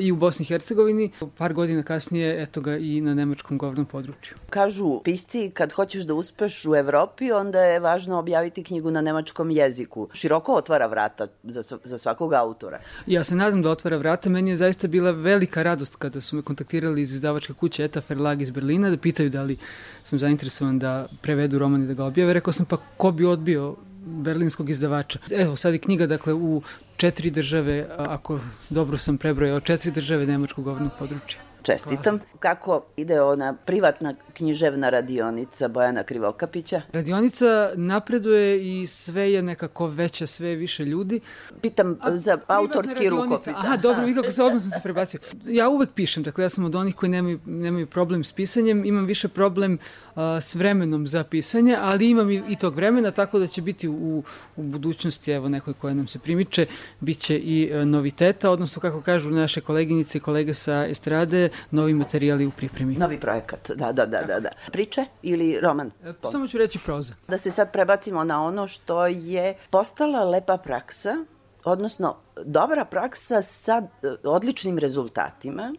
i u Bosni i Hercegovini. Par godina kasnije eto ga i na nemačkom govornom području. Kažu pisci kad hoćeš da uspeš u Evropi onda je važno objaviti knjigu na nemačkom jeziku široko otvara vrata za, za svakog autora. Ja se nadam da otvara vrata. Meni je zaista bila velika radost kada su me kontaktirali iz izdavačke kuće Eta Verlag iz Berlina da pitaju da li sam zainteresovan da prevedu roman i da ga objave. Rekao sam pa ko bi odbio berlinskog izdavača. Evo, sad je knjiga, dakle, u četiri države, ako dobro sam prebrojao, četiri države nemačkog govornog područja. Čestitam. Kako ide ona privatna književna radionica Bojana Krivokapića? Radionica napreduje i sve je nekako veća, sve više ljudi. Pitam A, za autorski rukopis. Aha, dobro, vi kako se odmah sam se prebacio. Ja uvek pišem, dakle ja sam od onih koji nemaju, nemaju problem s pisanjem, imam više problem uh, s vremenom za pisanje, ali imam i, i tog vremena, tako da će biti u, u budućnosti, evo nekoj koja nam se primiče, bit će i uh, noviteta, odnosno kako kažu naše koleginice i kolege sa estrade, novi materijali u pripremi. Novi projekat, da, da, da, da, da. Priče ili roman? E, samo ću reći proza. Da se sad prebacimo na ono što je postala lepa praksa, odnosno dobra praksa sa e, odličnim rezultatima,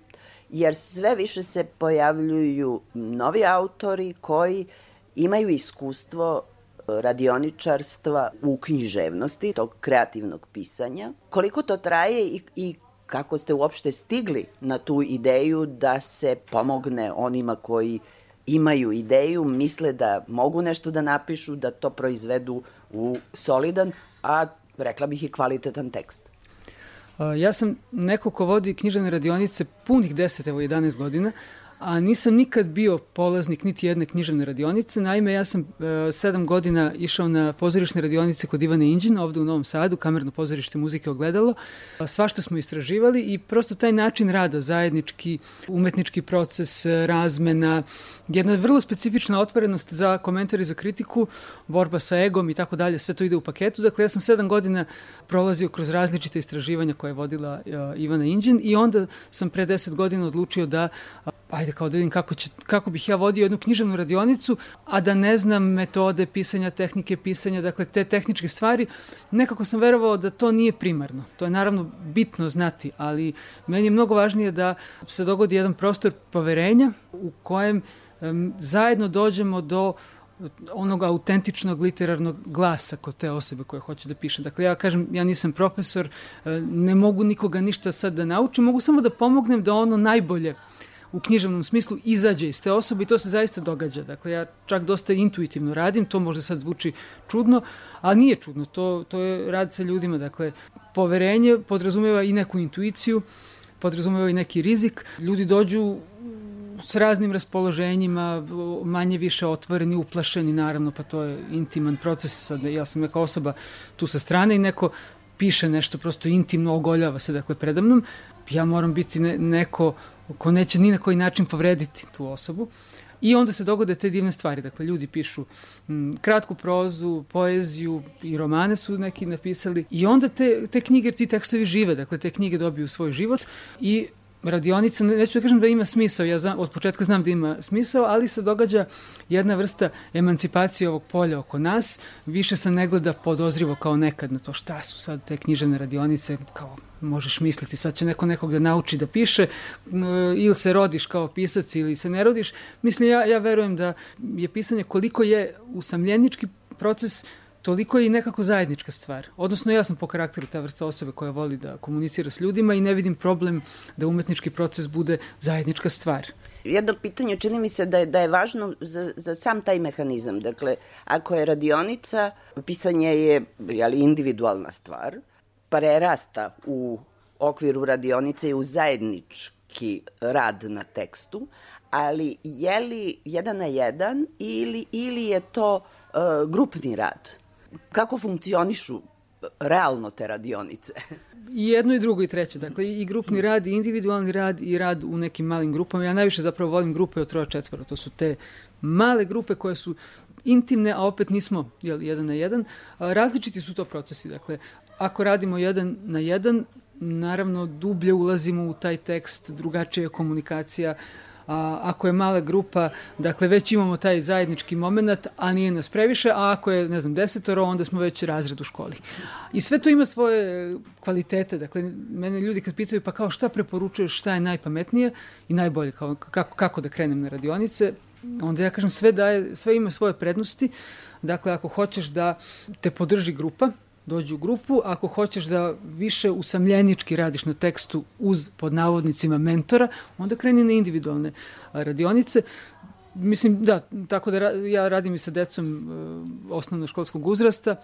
jer sve više se pojavljuju novi autori koji imaju iskustvo e, radioničarstva u književnosti, tog kreativnog pisanja. Koliko to traje i, i kako ste uopšte stigli na tu ideju da se pomogne onima koji imaju ideju, misle da mogu nešto da napišu, da to proizvedu u solidan, a rekla bih i kvalitetan tekst. Ja sam neko ko vodi knjižane radionice punih 10, evo 11 godina, a nisam nikad bio polaznik niti jedne književne radionice. Naime, ja sam e, sedam godina išao na pozorišne radionice kod Ivane Inđina ovde u Novom Sadu, kamerno pozorište muzike ogledalo. Svašta smo istraživali i prosto taj način rada, zajednički, umetnički proces, razmena, jedna vrlo specifična otvorenost za komentar i za kritiku, borba sa egom i tako dalje, sve to ide u paketu. Dakle, ja sam sedam godina prolazio kroz različite istraživanja koje je vodila uh, Ivana Inđin i onda sam pre deset godina odlučio da uh, ajde kao da vidim kako, će, kako bih ja vodio jednu književnu radionicu, a da ne znam metode pisanja, tehnike pisanja, dakle te tehničke stvari, nekako sam verovao da to nije primarno. To je naravno bitno znati, ali meni je mnogo važnije da se dogodi jedan prostor poverenja u kojem um, zajedno dođemo do onog autentičnog literarnog glasa kod te osobe koja hoće da piše. Dakle, ja kažem, ja nisam profesor, ne mogu nikoga ništa sad da naučim, mogu samo da pomognem da ono najbolje u književnom smislu izađe iz te osobe i to se zaista događa. Dakle, ja čak dosta intuitivno radim, to možda sad zvuči čudno, a nije čudno, to, to je rad sa ljudima. Dakle, poverenje podrazumeva i neku intuiciju, podrazumeva i neki rizik. Ljudi dođu s raznim raspoloženjima, manje više otvoreni, uplašeni naravno, pa to je intiman proces. Sad, ja sam neka osoba tu sa strane i neko piše nešto prosto intimno, ogoljava se dakle predamnom. Ja moram biti ne, neko ko neće ni na koji način povrediti tu osobu. I onda se dogode te divne stvari. Dakle, ljudi pišu m, kratku prozu, poeziju i romane su neki napisali. I onda te, te knjige, ti tekstovi žive. Dakle, te knjige dobiju svoj život i radionica, neću da kažem da ima smisao, ja znam, od početka znam da ima smisao, ali se događa jedna vrsta emancipacije ovog polja oko nas, više se ne gleda podozrivo kao nekad na to šta su sad te književne radionice, kao možeš misliti, sad će neko nekog da nauči da piše, ili se rodiš kao pisac ili se ne rodiš. Mislim, ja, ja verujem da je pisanje koliko je usamljenički proces toliko je i nekako zajednička stvar. Odnosno, ja sam po karakteru ta vrsta osobe koja voli da komunicira s ljudima i ne vidim problem da umetnički proces bude zajednička stvar. Jedno pitanje čini mi se da je, da je važno za, za sam taj mehanizam. Dakle, ako je radionica, pisanje je jeli, individualna stvar, prerasta u okviru radionice i u zajednički rad na tekstu, ali je li jedan na jedan ili, ili je to uh, grupni rad? Kako funkcionišu realno te radionice? I jedno i drugo i treće. Dakle, i grupni rad, i individualni rad, i rad u nekim malim grupama. Ja najviše zapravo volim grupe od troja četvora. To su te male grupe koje su intimne, a opet nismo jel, jedan na jedan. Različiti su to procesi. Dakle, ako radimo jedan na jedan, naravno dublje ulazimo u taj tekst, drugačija je komunikacija, a, ako je mala grupa, dakle već imamo taj zajednički moment, a nije nas previše, a ako je, ne znam, desetoro, onda smo već razred u školi. I sve to ima svoje kvalitete, dakle, mene ljudi kad pitaju pa kao šta preporučuješ, šta je najpametnije i najbolje, kao, kako, kako da krenem na radionice, onda ja kažem sve daje, sve ima svoje prednosti, dakle ako hoćeš da te podrži grupa, dođu u grupu, ako hoćeš da više usamljenički radiš na tekstu uz pod navodnicima mentora, onda kreni na individualne radionice. Mislim, da, tako da ja radim i sa decom uh, osnovnoškolskog uzrasta,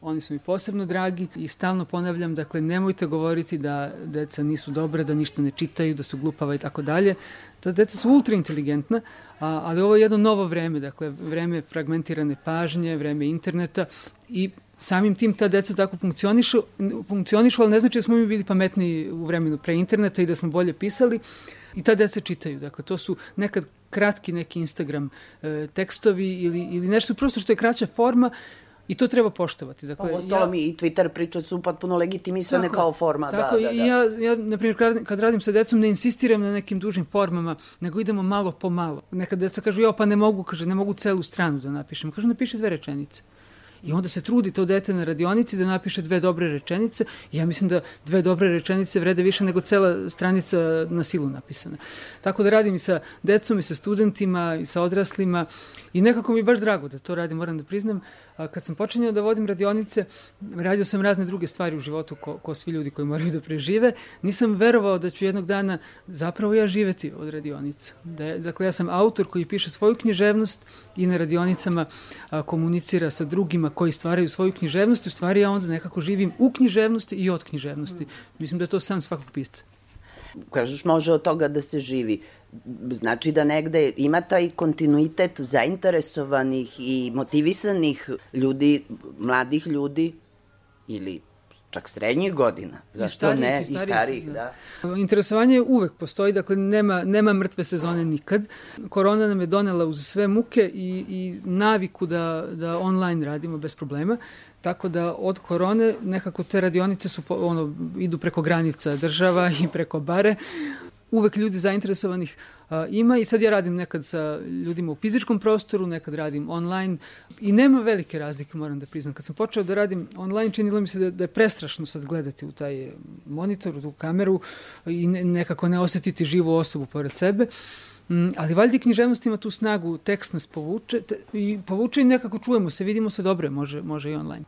oni su mi posebno dragi i stalno ponavljam, dakle, nemojte govoriti da deca nisu dobre, da ništa ne čitaju, da su glupava i tako dalje. Ta deca su ultra inteligentna, a, ali ovo je jedno novo vreme, dakle, vreme fragmentirane pažnje, vreme interneta i samim tim ta deca tako funkcionišu, funkcionišu, ali ne znači da smo mi bili pametniji u vremenu pre interneta i da smo bolje pisali. I ta deca čitaju. Dakle, to su nekad kratki neki Instagram e, tekstovi ili, ili nešto prosto što je kraća forma I to treba poštovati. Dakle, Ovo stolo ja, mi i Twitter priče su potpuno legitimisane tako, kao forma. Tako, da, da, da. Ja, ja, na primjer, kad, kad radim sa decom, ne insistiram na nekim dužim formama, nego idemo malo po malo. Nekad deca kažu, jo, pa ne mogu, kaže, ne mogu celu stranu da napišem. Kažu, napiši dve rečenice. I onda se trudi to dete na radionici da napiše dve dobre rečenice. Ja mislim da dve dobre rečenice vrede više nego cela stranica na silu napisana. Tako da radim i sa decom i sa studentima i sa odraslima i nekako mi je baš drago da to radim, moram da priznam. A kad sam počinjao da vodim radionice, radio sam razne druge stvari u životu ko, ko svi ljudi koji moraju da prežive. Nisam verovao da ću jednog dana zapravo ja živeti od radionica. Da, dakle, ja sam autor koji piše svoju književnost i na radionicama a, komunicira sa drugima koji stvaraju svoju književnost. U stvari ja onda nekako živim u književnosti i od književnosti. Mislim da je to san svakog pisca. Kažeš, može od toga da se živi. Znači da negde ima taj kontinuitet zainteresovanih i motivisanih ljudi, mladih ljudi ili čak srednjih godina. Zašto I ne? I starijih da. da. Interesovanje uvek postoji, dakle nema, nema mrtve sezone nikad. Korona nam je donela uz sve muke i, i naviku da, da online radimo bez problema. Tako da od korone nekako te radionice su ono idu preko granica država i preko bare, uvek ljudi zainteresovanih a, ima i sad ja radim nekad sa ljudima u fizičkom prostoru, nekad radim online i nema velike razlike, moram da priznam. Kad sam počeo da radim online, činilo mi se da, da je prestrašno sad gledati u taj monitor, u tu kameru i ne, nekako ne osetiti živu osobu pored sebe. Mm, ali valjda književnost ima tu snagu, tekst nas povuče te, i povuče i nekako čujemo se, vidimo se dobro, može, može i online.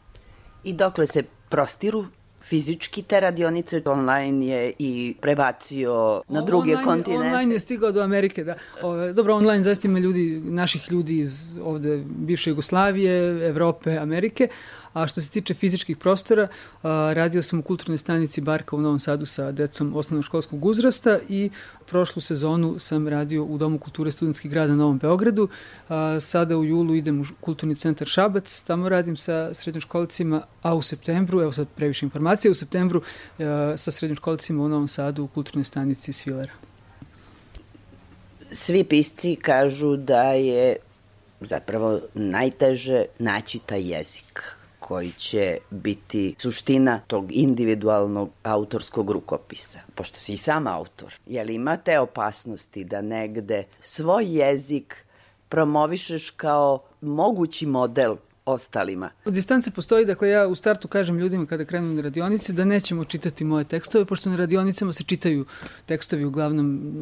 I dokle se prostiru fizički te radionice, online je i prebacio na druge online, kontinente. Online je stigao do Amerike, da. Ove, dobro, online zaista ima ljudi, naših ljudi iz ovde bivše Jugoslavije, Evrope, Amerike, A što se tiče fizičkih prostora, radio sam u kulturnoj stanici Barka u Novom Sadu sa decom osnovnoškolskog uzrasta i prošlu sezonu sam radio u Domu kulture studentskih grada na Novom Beogradu. Sada u julu idem u kulturni centar Šabac, tamo radim sa srednjoškolicima, a u septembru, evo sad previše informacije, u septembru sa srednjoškolicima u Novom Sadu u kulturnoj stanici Svilera. Svi pisci kažu da je zapravo najteže naći taj jezik koji će biti suština tog individualnog autorskog rukopisa. Pošto si i sam autor, je li imate opasnosti da negde svoj jezik promovišeš kao mogući model ostalima. Distance postoji, dakle ja u startu kažem ljudima kada krenu na radionice da nećemo čitati moje tekstove, pošto na radionicama se čitaju tekstovi uglavnom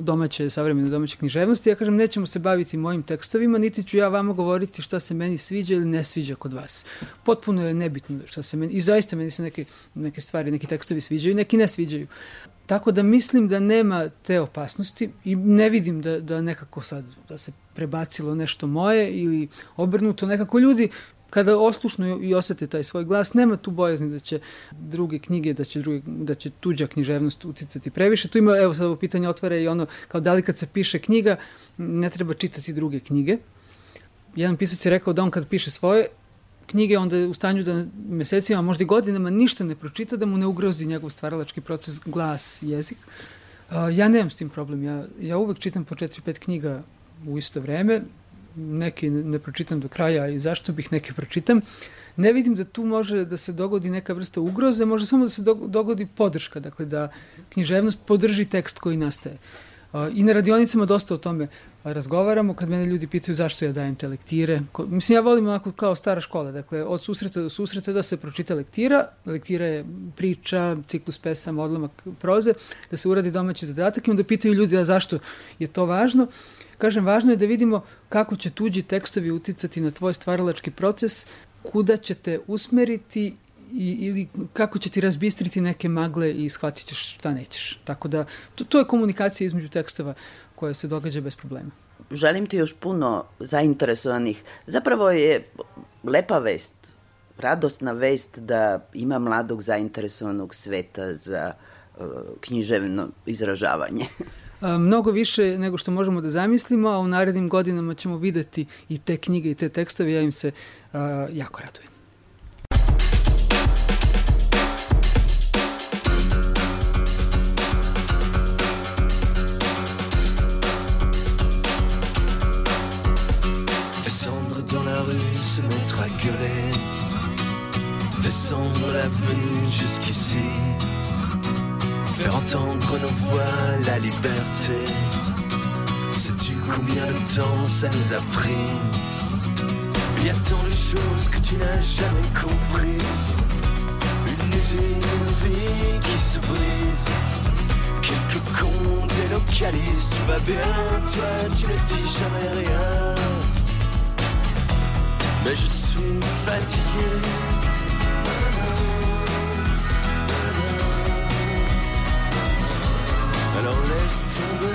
domaće, savremene domaće književnosti. Ja kažem nećemo se baviti mojim tekstovima, niti ću ja vama govoriti šta se meni sviđa ili ne sviđa kod vas. Potpuno je nebitno šta se meni, i zaista meni se neke, neke stvari, neki tekstovi sviđaju, neki ne sviđaju Tako da mislim da nema te opasnosti i ne vidim da, da nekako sad da se prebacilo nešto moje ili obrnuto nekako ljudi kada oslušno i osete taj svoj glas, nema tu bojazni da će druge knjige, da će, druge, da će tuđa književnost uticati previše. Tu ima, evo sad ovo pitanje otvara i ono, kao da li kad se piše knjiga, ne treba čitati druge knjige. Jedan pisac je rekao da on kad piše svoje, knjige, onda je u stanju da mesecima, možda i godinama ništa ne pročita, da mu ne ugrozi njegov stvaralački proces, glas, jezik. Ja nemam s tim problem. Ja, ja uvek čitam po 4-5 knjiga u isto vreme. Neki ne pročitam do kraja i zašto bih neke pročitam. Ne vidim da tu može da se dogodi neka vrsta ugroze, može samo da se dogodi podrška, dakle da književnost podrži tekst koji nastaje. I na radionicama dosta o tome razgovaramo, kad mene ljudi pitaju zašto ja dajem te lektire. Ko, mislim, ja volim onako kao stara škola, dakle, od susreta do susreta da se pročita lektira, lektira je priča, ciklus pesama, odlomak proze, da se uradi domaći zadatak i onda pitaju ljudi a zašto je to važno. Kažem, važno je da vidimo kako će tuđi tekstovi uticati na tvoj stvaralački proces, kuda ćete usmeriti i, ili kako će ti razbistriti neke magle i shvatit ćeš šta nećeš. Tako da, to, to je komunikacija između tekstova koja se događa bez problema. Želim ti još puno zainteresovanih. Zapravo je lepa vest, radosna vest da ima mladog zainteresovanog sveta za uh, književno izražavanje. mnogo više nego što možemo da zamislimo, a u narednim godinama ćemo videti i te knjige i te tekstove, ja im se uh, jako radujem. L'avenue jusqu'ici, faire entendre nos voix, la liberté. Sais-tu combien de temps ça nous a pris? Il y a tant de choses que tu n'as jamais comprises. Une usine, une vie qui se brise. Quelques cons délocalisent, tout va bien, toi tu ne dis jamais rien. Mais je suis fatigué. Alors laisse tomber.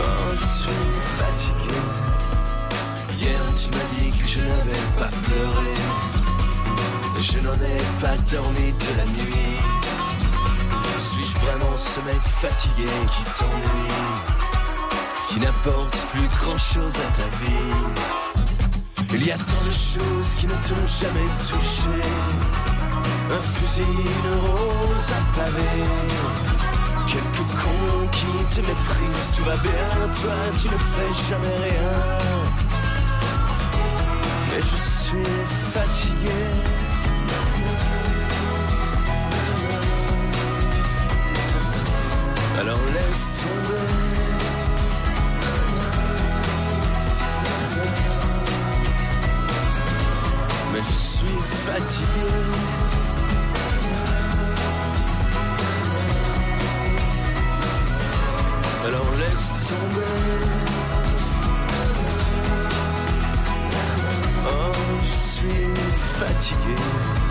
Oh, je suis fatigué. Hier, tu m'as dit que je n'avais pas pleuré. Je n'en ai pas dormi de la nuit. Suis-je vraiment ce mec fatigué qui t'ennuie qui n'apporte plus grand chose à ta vie? Il y a tant de choses qui ne t'ont jamais touché. Un fusil, une rose à pavé. Quelques cons qui te méprisent, tout va bien, toi tu ne fais jamais rien. Mais je suis fatigué. Alors laisse tomber. Oh, je suis fatigué. Fatigué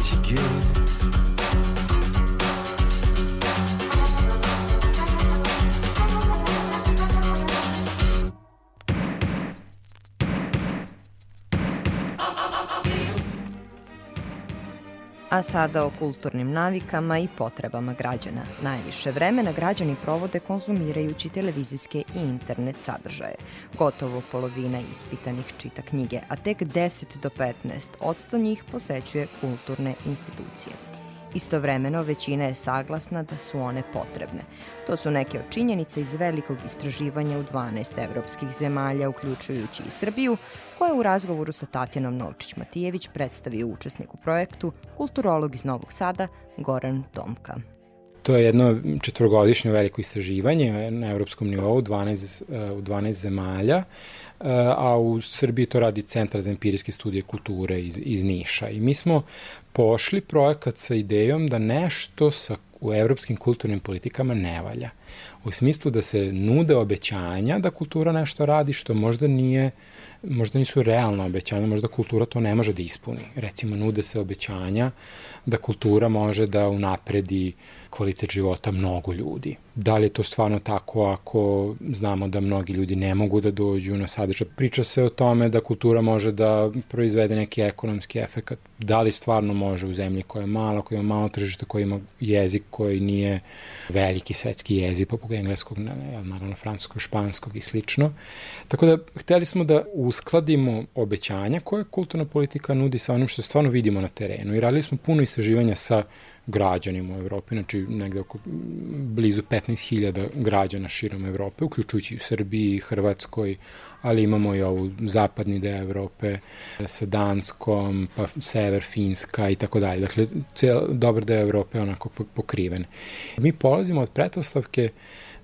지게. Sada o kulturnim navikama i potrebama građana. Najviše vremena građani provode konzumirajući televizijske i internet sadržaje. Gotovo polovina ispitanih čita knjige, a tek 10 do 15 odsto njih posećuje kulturne institucije. Istovremeno, većina je saglasna da su one potrebne. To su neke od činjenica iz velikog istraživanja u 12 evropskih zemalja, uključujući i Srbiju, koje u razgovoru sa Tatjanom Novčić-Matijević predstavio učesnik u projektu, kulturolog iz Novog Sada, Goran Tomka. To je jedno četvrogodišnje veliko istraživanje na evropskom nivou 12, u 12 zemalja a u Srbiji to radi Centar za empirijske studije kulture iz, iz Niša. I mi smo pošli projekat sa idejom da nešto sa, u evropskim kulturnim politikama ne valja. U smislu da se nude obećanja da kultura nešto radi što možda nije možda nisu realna obećanja, možda kultura to ne može da ispuni. Recimo, nude se obećanja da kultura može da unapredi kvalitet života mnogo ljudi. Da li je to stvarno tako ako znamo da mnogi ljudi ne mogu da dođu na sadržaj? Priča se o tome da kultura može da proizvede neki ekonomski efekt. Da li stvarno može u zemlji koja je mala, koja ima malo tržište, koja ima jezik koji nije veliki svetski jezik, poput engleskog, naravno francuskog, španskog i slično. Tako da, hteli smo da uskladimo obećanja koje kulturna politika nudi sa onim što stvarno vidimo na terenu. I radili smo puno istraživanja sa građanima u Evropi, znači negde oko blizu 15.000 građana širom Evrope, uključujući u Srbiji, Hrvatskoj, ali imamo i ovu zapadni deo Evrope sa Danskom, pa sever Finska i tako dalje. Dakle, cijel dobar deo Evrope je onako pokriven. Mi polazimo od pretpostavke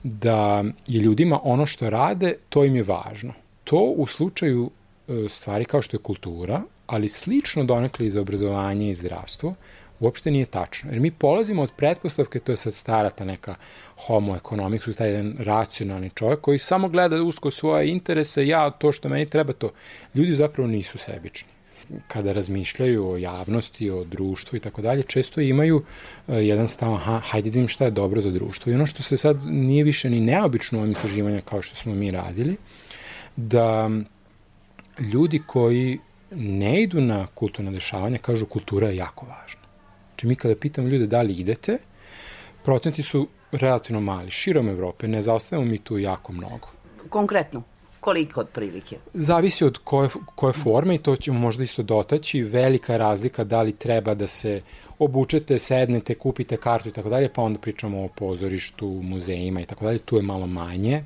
da je ljudima ono što rade, to im je važno. To u slučaju e, stvari kao što je kultura, ali slično donekle i za obrazovanje i zdravstvo, uopšte nije tačno. Jer mi polazimo od pretpostavke, to je sad stara ta neka homo economics, taj jedan racionalni čovjek koji samo gleda usko svoje interese, ja to što meni treba to. Ljudi zapravo nisu sebični kada razmišljaju o javnosti, o društvu i tako dalje, često imaju uh, jedan stav, aha, hajde da vidim šta je dobro za društvo. I ono što se sad nije više ni neobično u ovim istraživanja kao što smo mi radili, da ljudi koji ne idu na kulturna dešavanja kažu kultura je jako važna. Znači mi kada pitamo ljude da li idete, procenti su relativno mali. Širom Evrope ne zaostajemo mi tu jako mnogo. Konkretno, koliko otprilike? Zavisi od koje, koje forme i to ćemo možda isto dotaći. Velika razlika da li treba da se obučete, sednete, kupite kartu i tako dalje, pa onda pričamo o pozorištu, muzejima i tako dalje. Tu je malo manje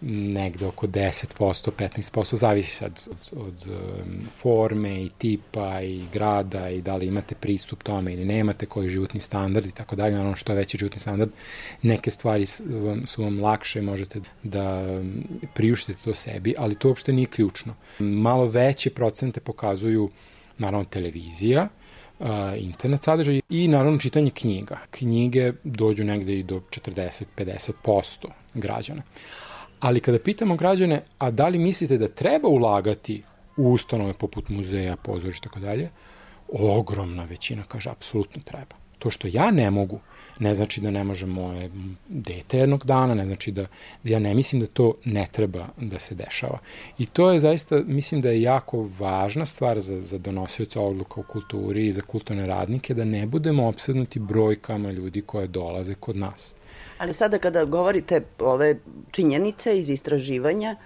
negde oko 10%, 15%, zavisi sad od, od um, forme i tipa i grada i da li imate pristup tome ili nemate, koji životni standard i tako dalje, ono što je veći životni standard, neke stvari su vam lakše, možete da um, priuštite to sebi, ali to uopšte nije ključno. Malo veće procente pokazuju naravno televizija, uh, internet sadržaj i naravno čitanje knjiga. Knjige dođu negde i do 40-50% građana. Ali kada pitamo građane, a da li mislite da treba ulagati u ustanove poput muzeja, pozorišta tako dalje, ogromna većina kaže apsolutno treba. To što ja ne mogu, ne znači da ne može moje dete jednog dana, ne znači da, da ja ne mislim da to ne treba da se dešava. I to je zaista, mislim da je jako važna stvar za, za donosioca odluka u kulturi i za kulturne radnike, da ne budemo obsednuti brojkama ljudi koje dolaze kod nas. Ali sada kada govorite ove činjenice iz istraživanja,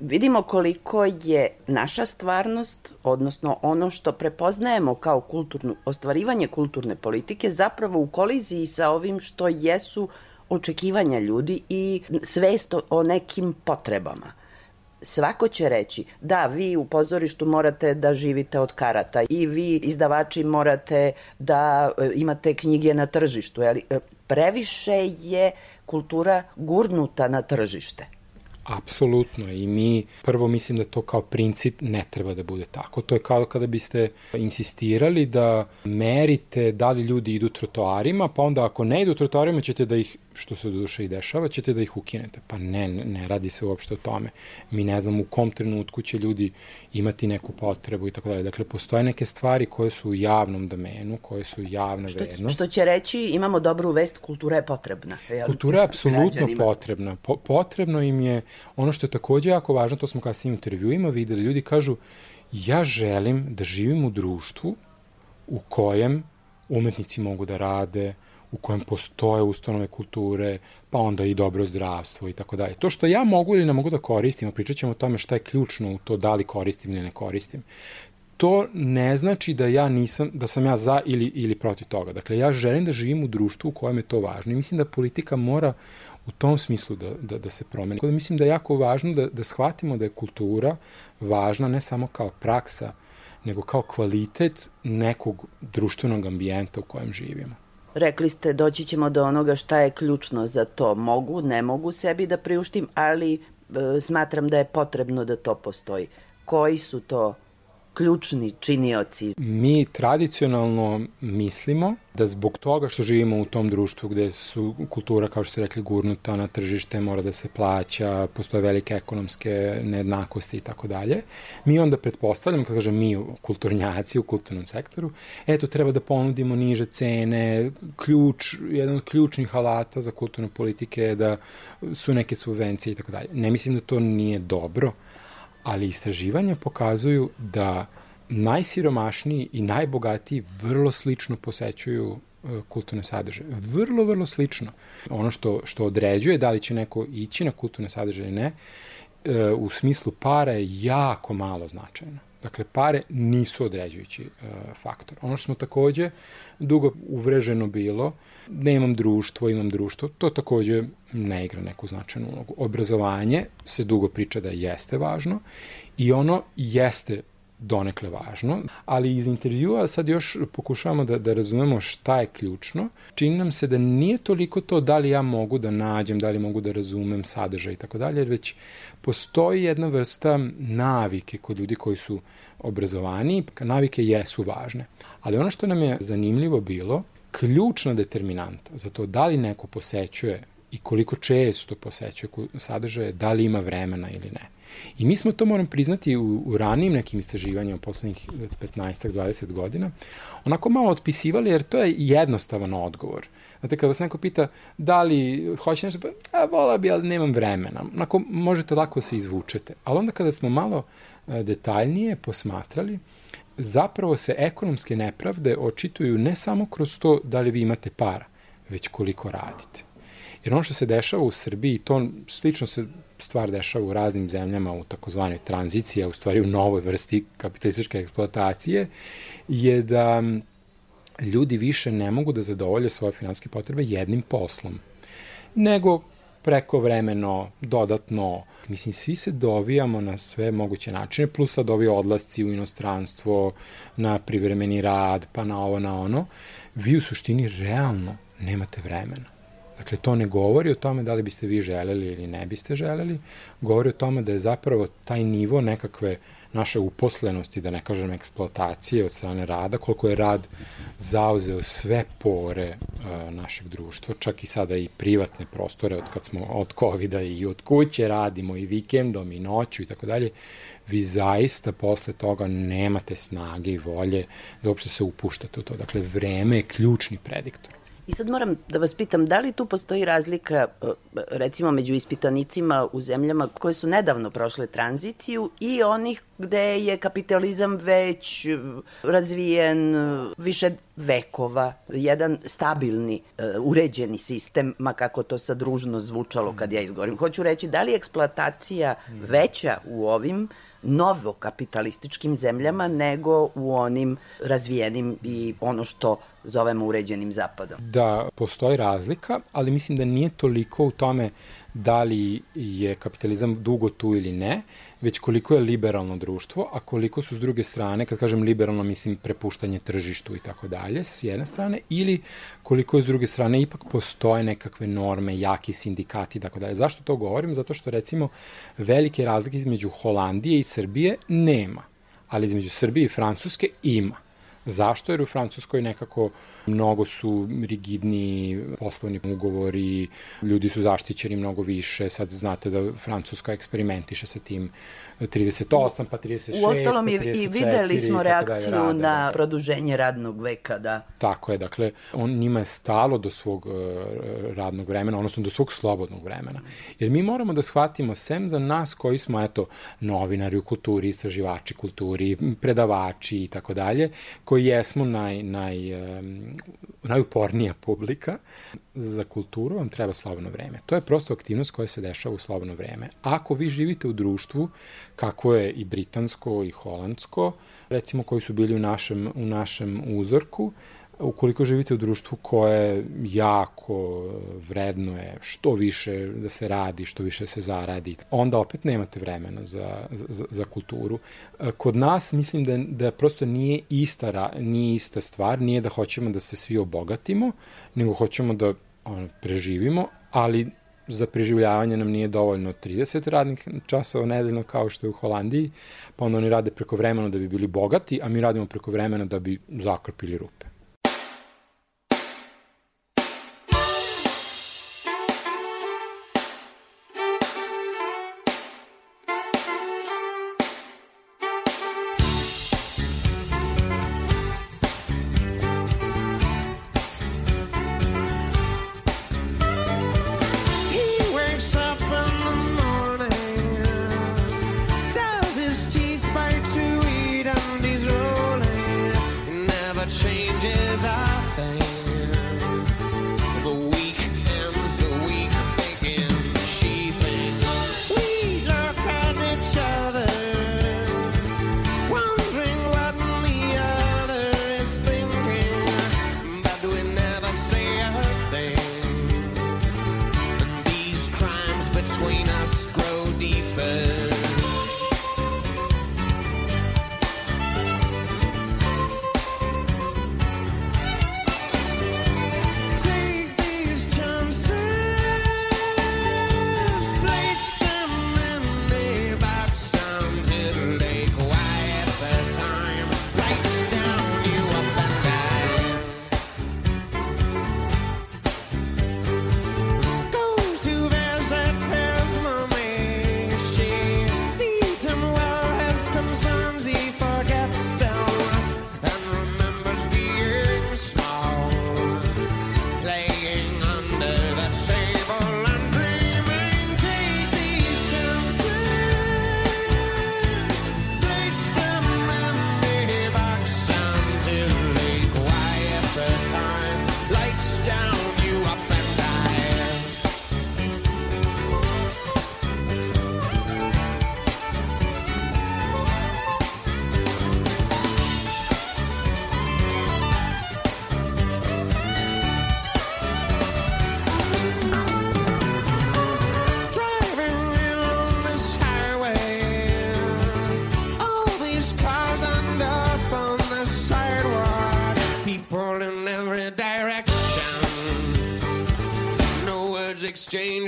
vidimo koliko je naša stvarnost, odnosno ono što prepoznajemo kao kulturnu, ostvarivanje kulturne politike, zapravo u koliziji sa ovim što jesu očekivanja ljudi i svest o nekim potrebama. Svako će reći, da, vi u pozorištu morate da živite od karata i vi izdavači morate da e, imate knjige na tržištu. Ali, previše je kultura gurnuta na tržište. Apsolutno i mi prvo mislim da to kao princip ne treba da bude tako. To je kao kada biste insistirali da merite da li ljudi idu trotoarima, pa onda ako ne idu trotoarima ćete da ih, što se do duše i dešava, ćete da ih ukinete. Pa ne, ne, radi se uopšte o tome. Mi ne znamo u kom trenutku će ljudi imati neku potrebu i tako dalje. Dakle, postoje neke stvari koje su u javnom domenu, koje su javna što, vrednost. Što će reći, imamo dobru vest, kultura je potrebna. Jel? Kultura je apsolutno potrebna. Po, potrebno im je ono što je takođe jako važno, to smo kasnije u intervjuima videli, ljudi kažu ja želim da živim u društvu u kojem umetnici mogu da rade, u kojem postoje ustanove kulture, pa onda i dobro zdravstvo i tako dalje. To što ja mogu ili ne mogu da koristim, a pričat ćemo o tome šta je ključno u to da li koristim ili ne koristim, to ne znači da ja nisam, da sam ja za ili, ili protiv toga. Dakle, ja želim da živim u društvu u kojem je to važno i mislim da politika mora u tom smislu da, da, da se promeni. Da mislim da je jako važno da, da shvatimo da je kultura važna ne samo kao praksa, nego kao kvalitet nekog društvenog ambijenta u kojem živimo. Rekli ste, doći ćemo do onoga šta je ključno za to. Mogu, ne mogu sebi da priuštim, ali e, smatram da je potrebno da to postoji. Koji su to ključni činioci? Mi tradicionalno mislimo da zbog toga što živimo u tom društvu gde su kultura, kao što ste rekli, gurnuta na tržište, mora da se plaća, postoje velike ekonomske nejednakosti i tako dalje, mi onda pretpostavljamo, kada kažem mi kulturnjaci u kulturnom sektoru, eto, treba da ponudimo niže cene, ključ, jedan od ključnih alata za kulturne politike je da su neke subvencije i tako dalje. Ne mislim da to nije dobro, ali istraživanja pokazuju da najsiromašniji i najbogatiji vrlo slično posećuju e, kulturne sadržaje. Vrlo, vrlo slično. Ono što, što određuje da li će neko ići na kulturne sadržaje ili ne, e, u smislu para je jako malo značajno. Dakle, pare nisu određujući e, faktor. Ono što smo takođe dugo uvreženo bilo, ne imam društvo, imam društvo, to takođe ne igra neku značajnu ulogu. Obrazovanje se dugo priča da jeste važno i ono jeste donekle važno, ali iz intervjua sad još pokušavamo da, da razumemo šta je ključno. Čini nam se da nije toliko to da li ja mogu da nađem, da li mogu da razumem sadržaj i tako dalje, već postoji jedna vrsta navike kod ljudi koji su obrazovani, navike jesu važne. Ali ono što nam je zanimljivo bilo, ključna determinanta za to da li neko posećuje i koliko često posećuje sadržaje, da li ima vremena ili ne. I mi smo to, moram priznati, u, u ranijim nekim istraživanjima poslednjih 15-20 godina, onako malo otpisivali, jer to je jednostavan odgovor. Znate, kada vas neko pita da li hoće nešto, pa, a, vola bi, ali nemam vremena. Onako, možete lako se izvučete. Ali onda kada smo malo detaljnije posmatrali, zapravo se ekonomske nepravde očituju ne samo kroz to da li vi imate para, već koliko radite. Jer ono što se dešava u Srbiji, to slično se stvar dešava u raznim zemljama u takozvanoj tranziciji, a u stvari u novoj vrsti kapitalističke eksploatacije, je da ljudi više ne mogu da zadovolje svoje finanske potrebe jednim poslom, nego preko vremeno, dodatno. Mislim, svi se dovijamo na sve moguće načine, plus sad ovi odlasci u inostranstvo, na privremeni rad, pa na ovo, na ono. Vi u suštini realno nemate vremena. Dakle, to ne govori o tome da li biste vi želeli ili ne biste želeli, govori o tome da je zapravo taj nivo nekakve naše uposlenosti, da ne kažem eksploatacije od strane rada, koliko je rad zauzeo sve pore uh, našeg društva, čak i sada i privatne prostore, od kad smo od covid i od kuće radimo i vikendom i noću i tako dalje, vi zaista posle toga nemate snage i volje da uopšte se upuštate u to. Dakle, vreme je ključni prediktor. I sad moram da vas pitam, da li tu postoji razlika e, recimo među ispitanicima u zemljama koje su nedavno prošle tranziciju i onih gde je kapitalizam već e, razvijen e, više vekova, jedan stabilni, uređeni sistem, ma kako to sad ružno zvučalo kad ja izgovorim. Hoću reći, da li je eksploatacija veća u ovim novokapitalističkim zemljama nego u onim razvijenim i ono što zovemo uređenim zapadom. Da, postoji razlika, ali mislim da nije toliko u tome da li je kapitalizam dugo tu ili ne, već koliko je liberalno društvo, a koliko su s druge strane, kad kažem liberalno, mislim prepuštanje tržištu i tako dalje, s jedne strane, ili koliko je s druge strane ipak postoje nekakve norme, jaki sindikati i tako dalje. Zašto to govorim? Zato što recimo velike razlike između Holandije i Srbije nema, ali između Srbije i Francuske ima. Zašto? Jer u Francuskoj nekako mnogo su rigidni poslovni ugovori, ljudi su zaštićeni mnogo više, sad znate da Francuska eksperimentiše sa tim 38, pa 36, U ostalom pa i, i videli smo reakciju dalje, rade, na da. produženje radnog veka, da. Tako je, dakle, on njima je stalo do svog uh, radnog vremena, odnosno do svog slobodnog vremena. Jer mi moramo da shvatimo, sem za nas koji smo, eto, novinari u kulturi, istraživači kulturi, predavači i tako dalje, koji koji jesmo naj, naj, um, najupornija publika za kulturu vam treba slobodno vreme. To je prosto aktivnost koja se dešava u slobodno vreme. Ako vi živite u društvu, kako je i britansko i holandsko, recimo koji su bili u našem, u našem uzorku, ukoliko živite u društvu koje jako vredno je što više da se radi, što više se zaradi, onda opet nemate vremena za, za, za kulturu. Kod nas mislim da, da prosto nije ista, nije ista stvar, nije da hoćemo da se svi obogatimo, nego hoćemo da ono, preživimo, ali za preživljavanje nam nije dovoljno 30 radnih časova nedeljno kao što je u Holandiji, pa onda oni rade preko vremena da bi bili bogati, a mi radimo preko vremena da bi zakrpili rupe. No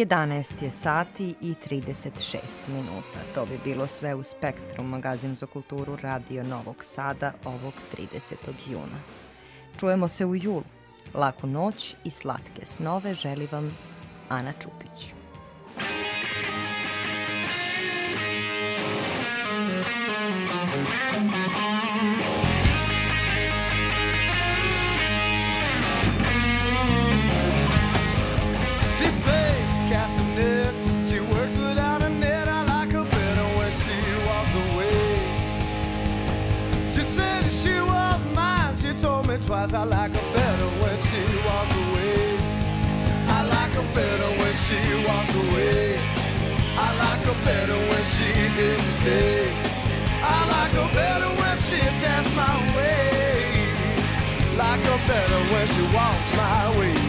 11 je sati i 36 minuta. To bi bilo sve u Spektrum, magazin za kulturu Radio Novog Sada ovog 30. juna. Čujemo se u julu. Laku noć i slatke snove želi vam Ana Čupić. Thank you. she walks away. I like her better when she didn't stay. I like her better when she dances my way. Like her better when she walks my way.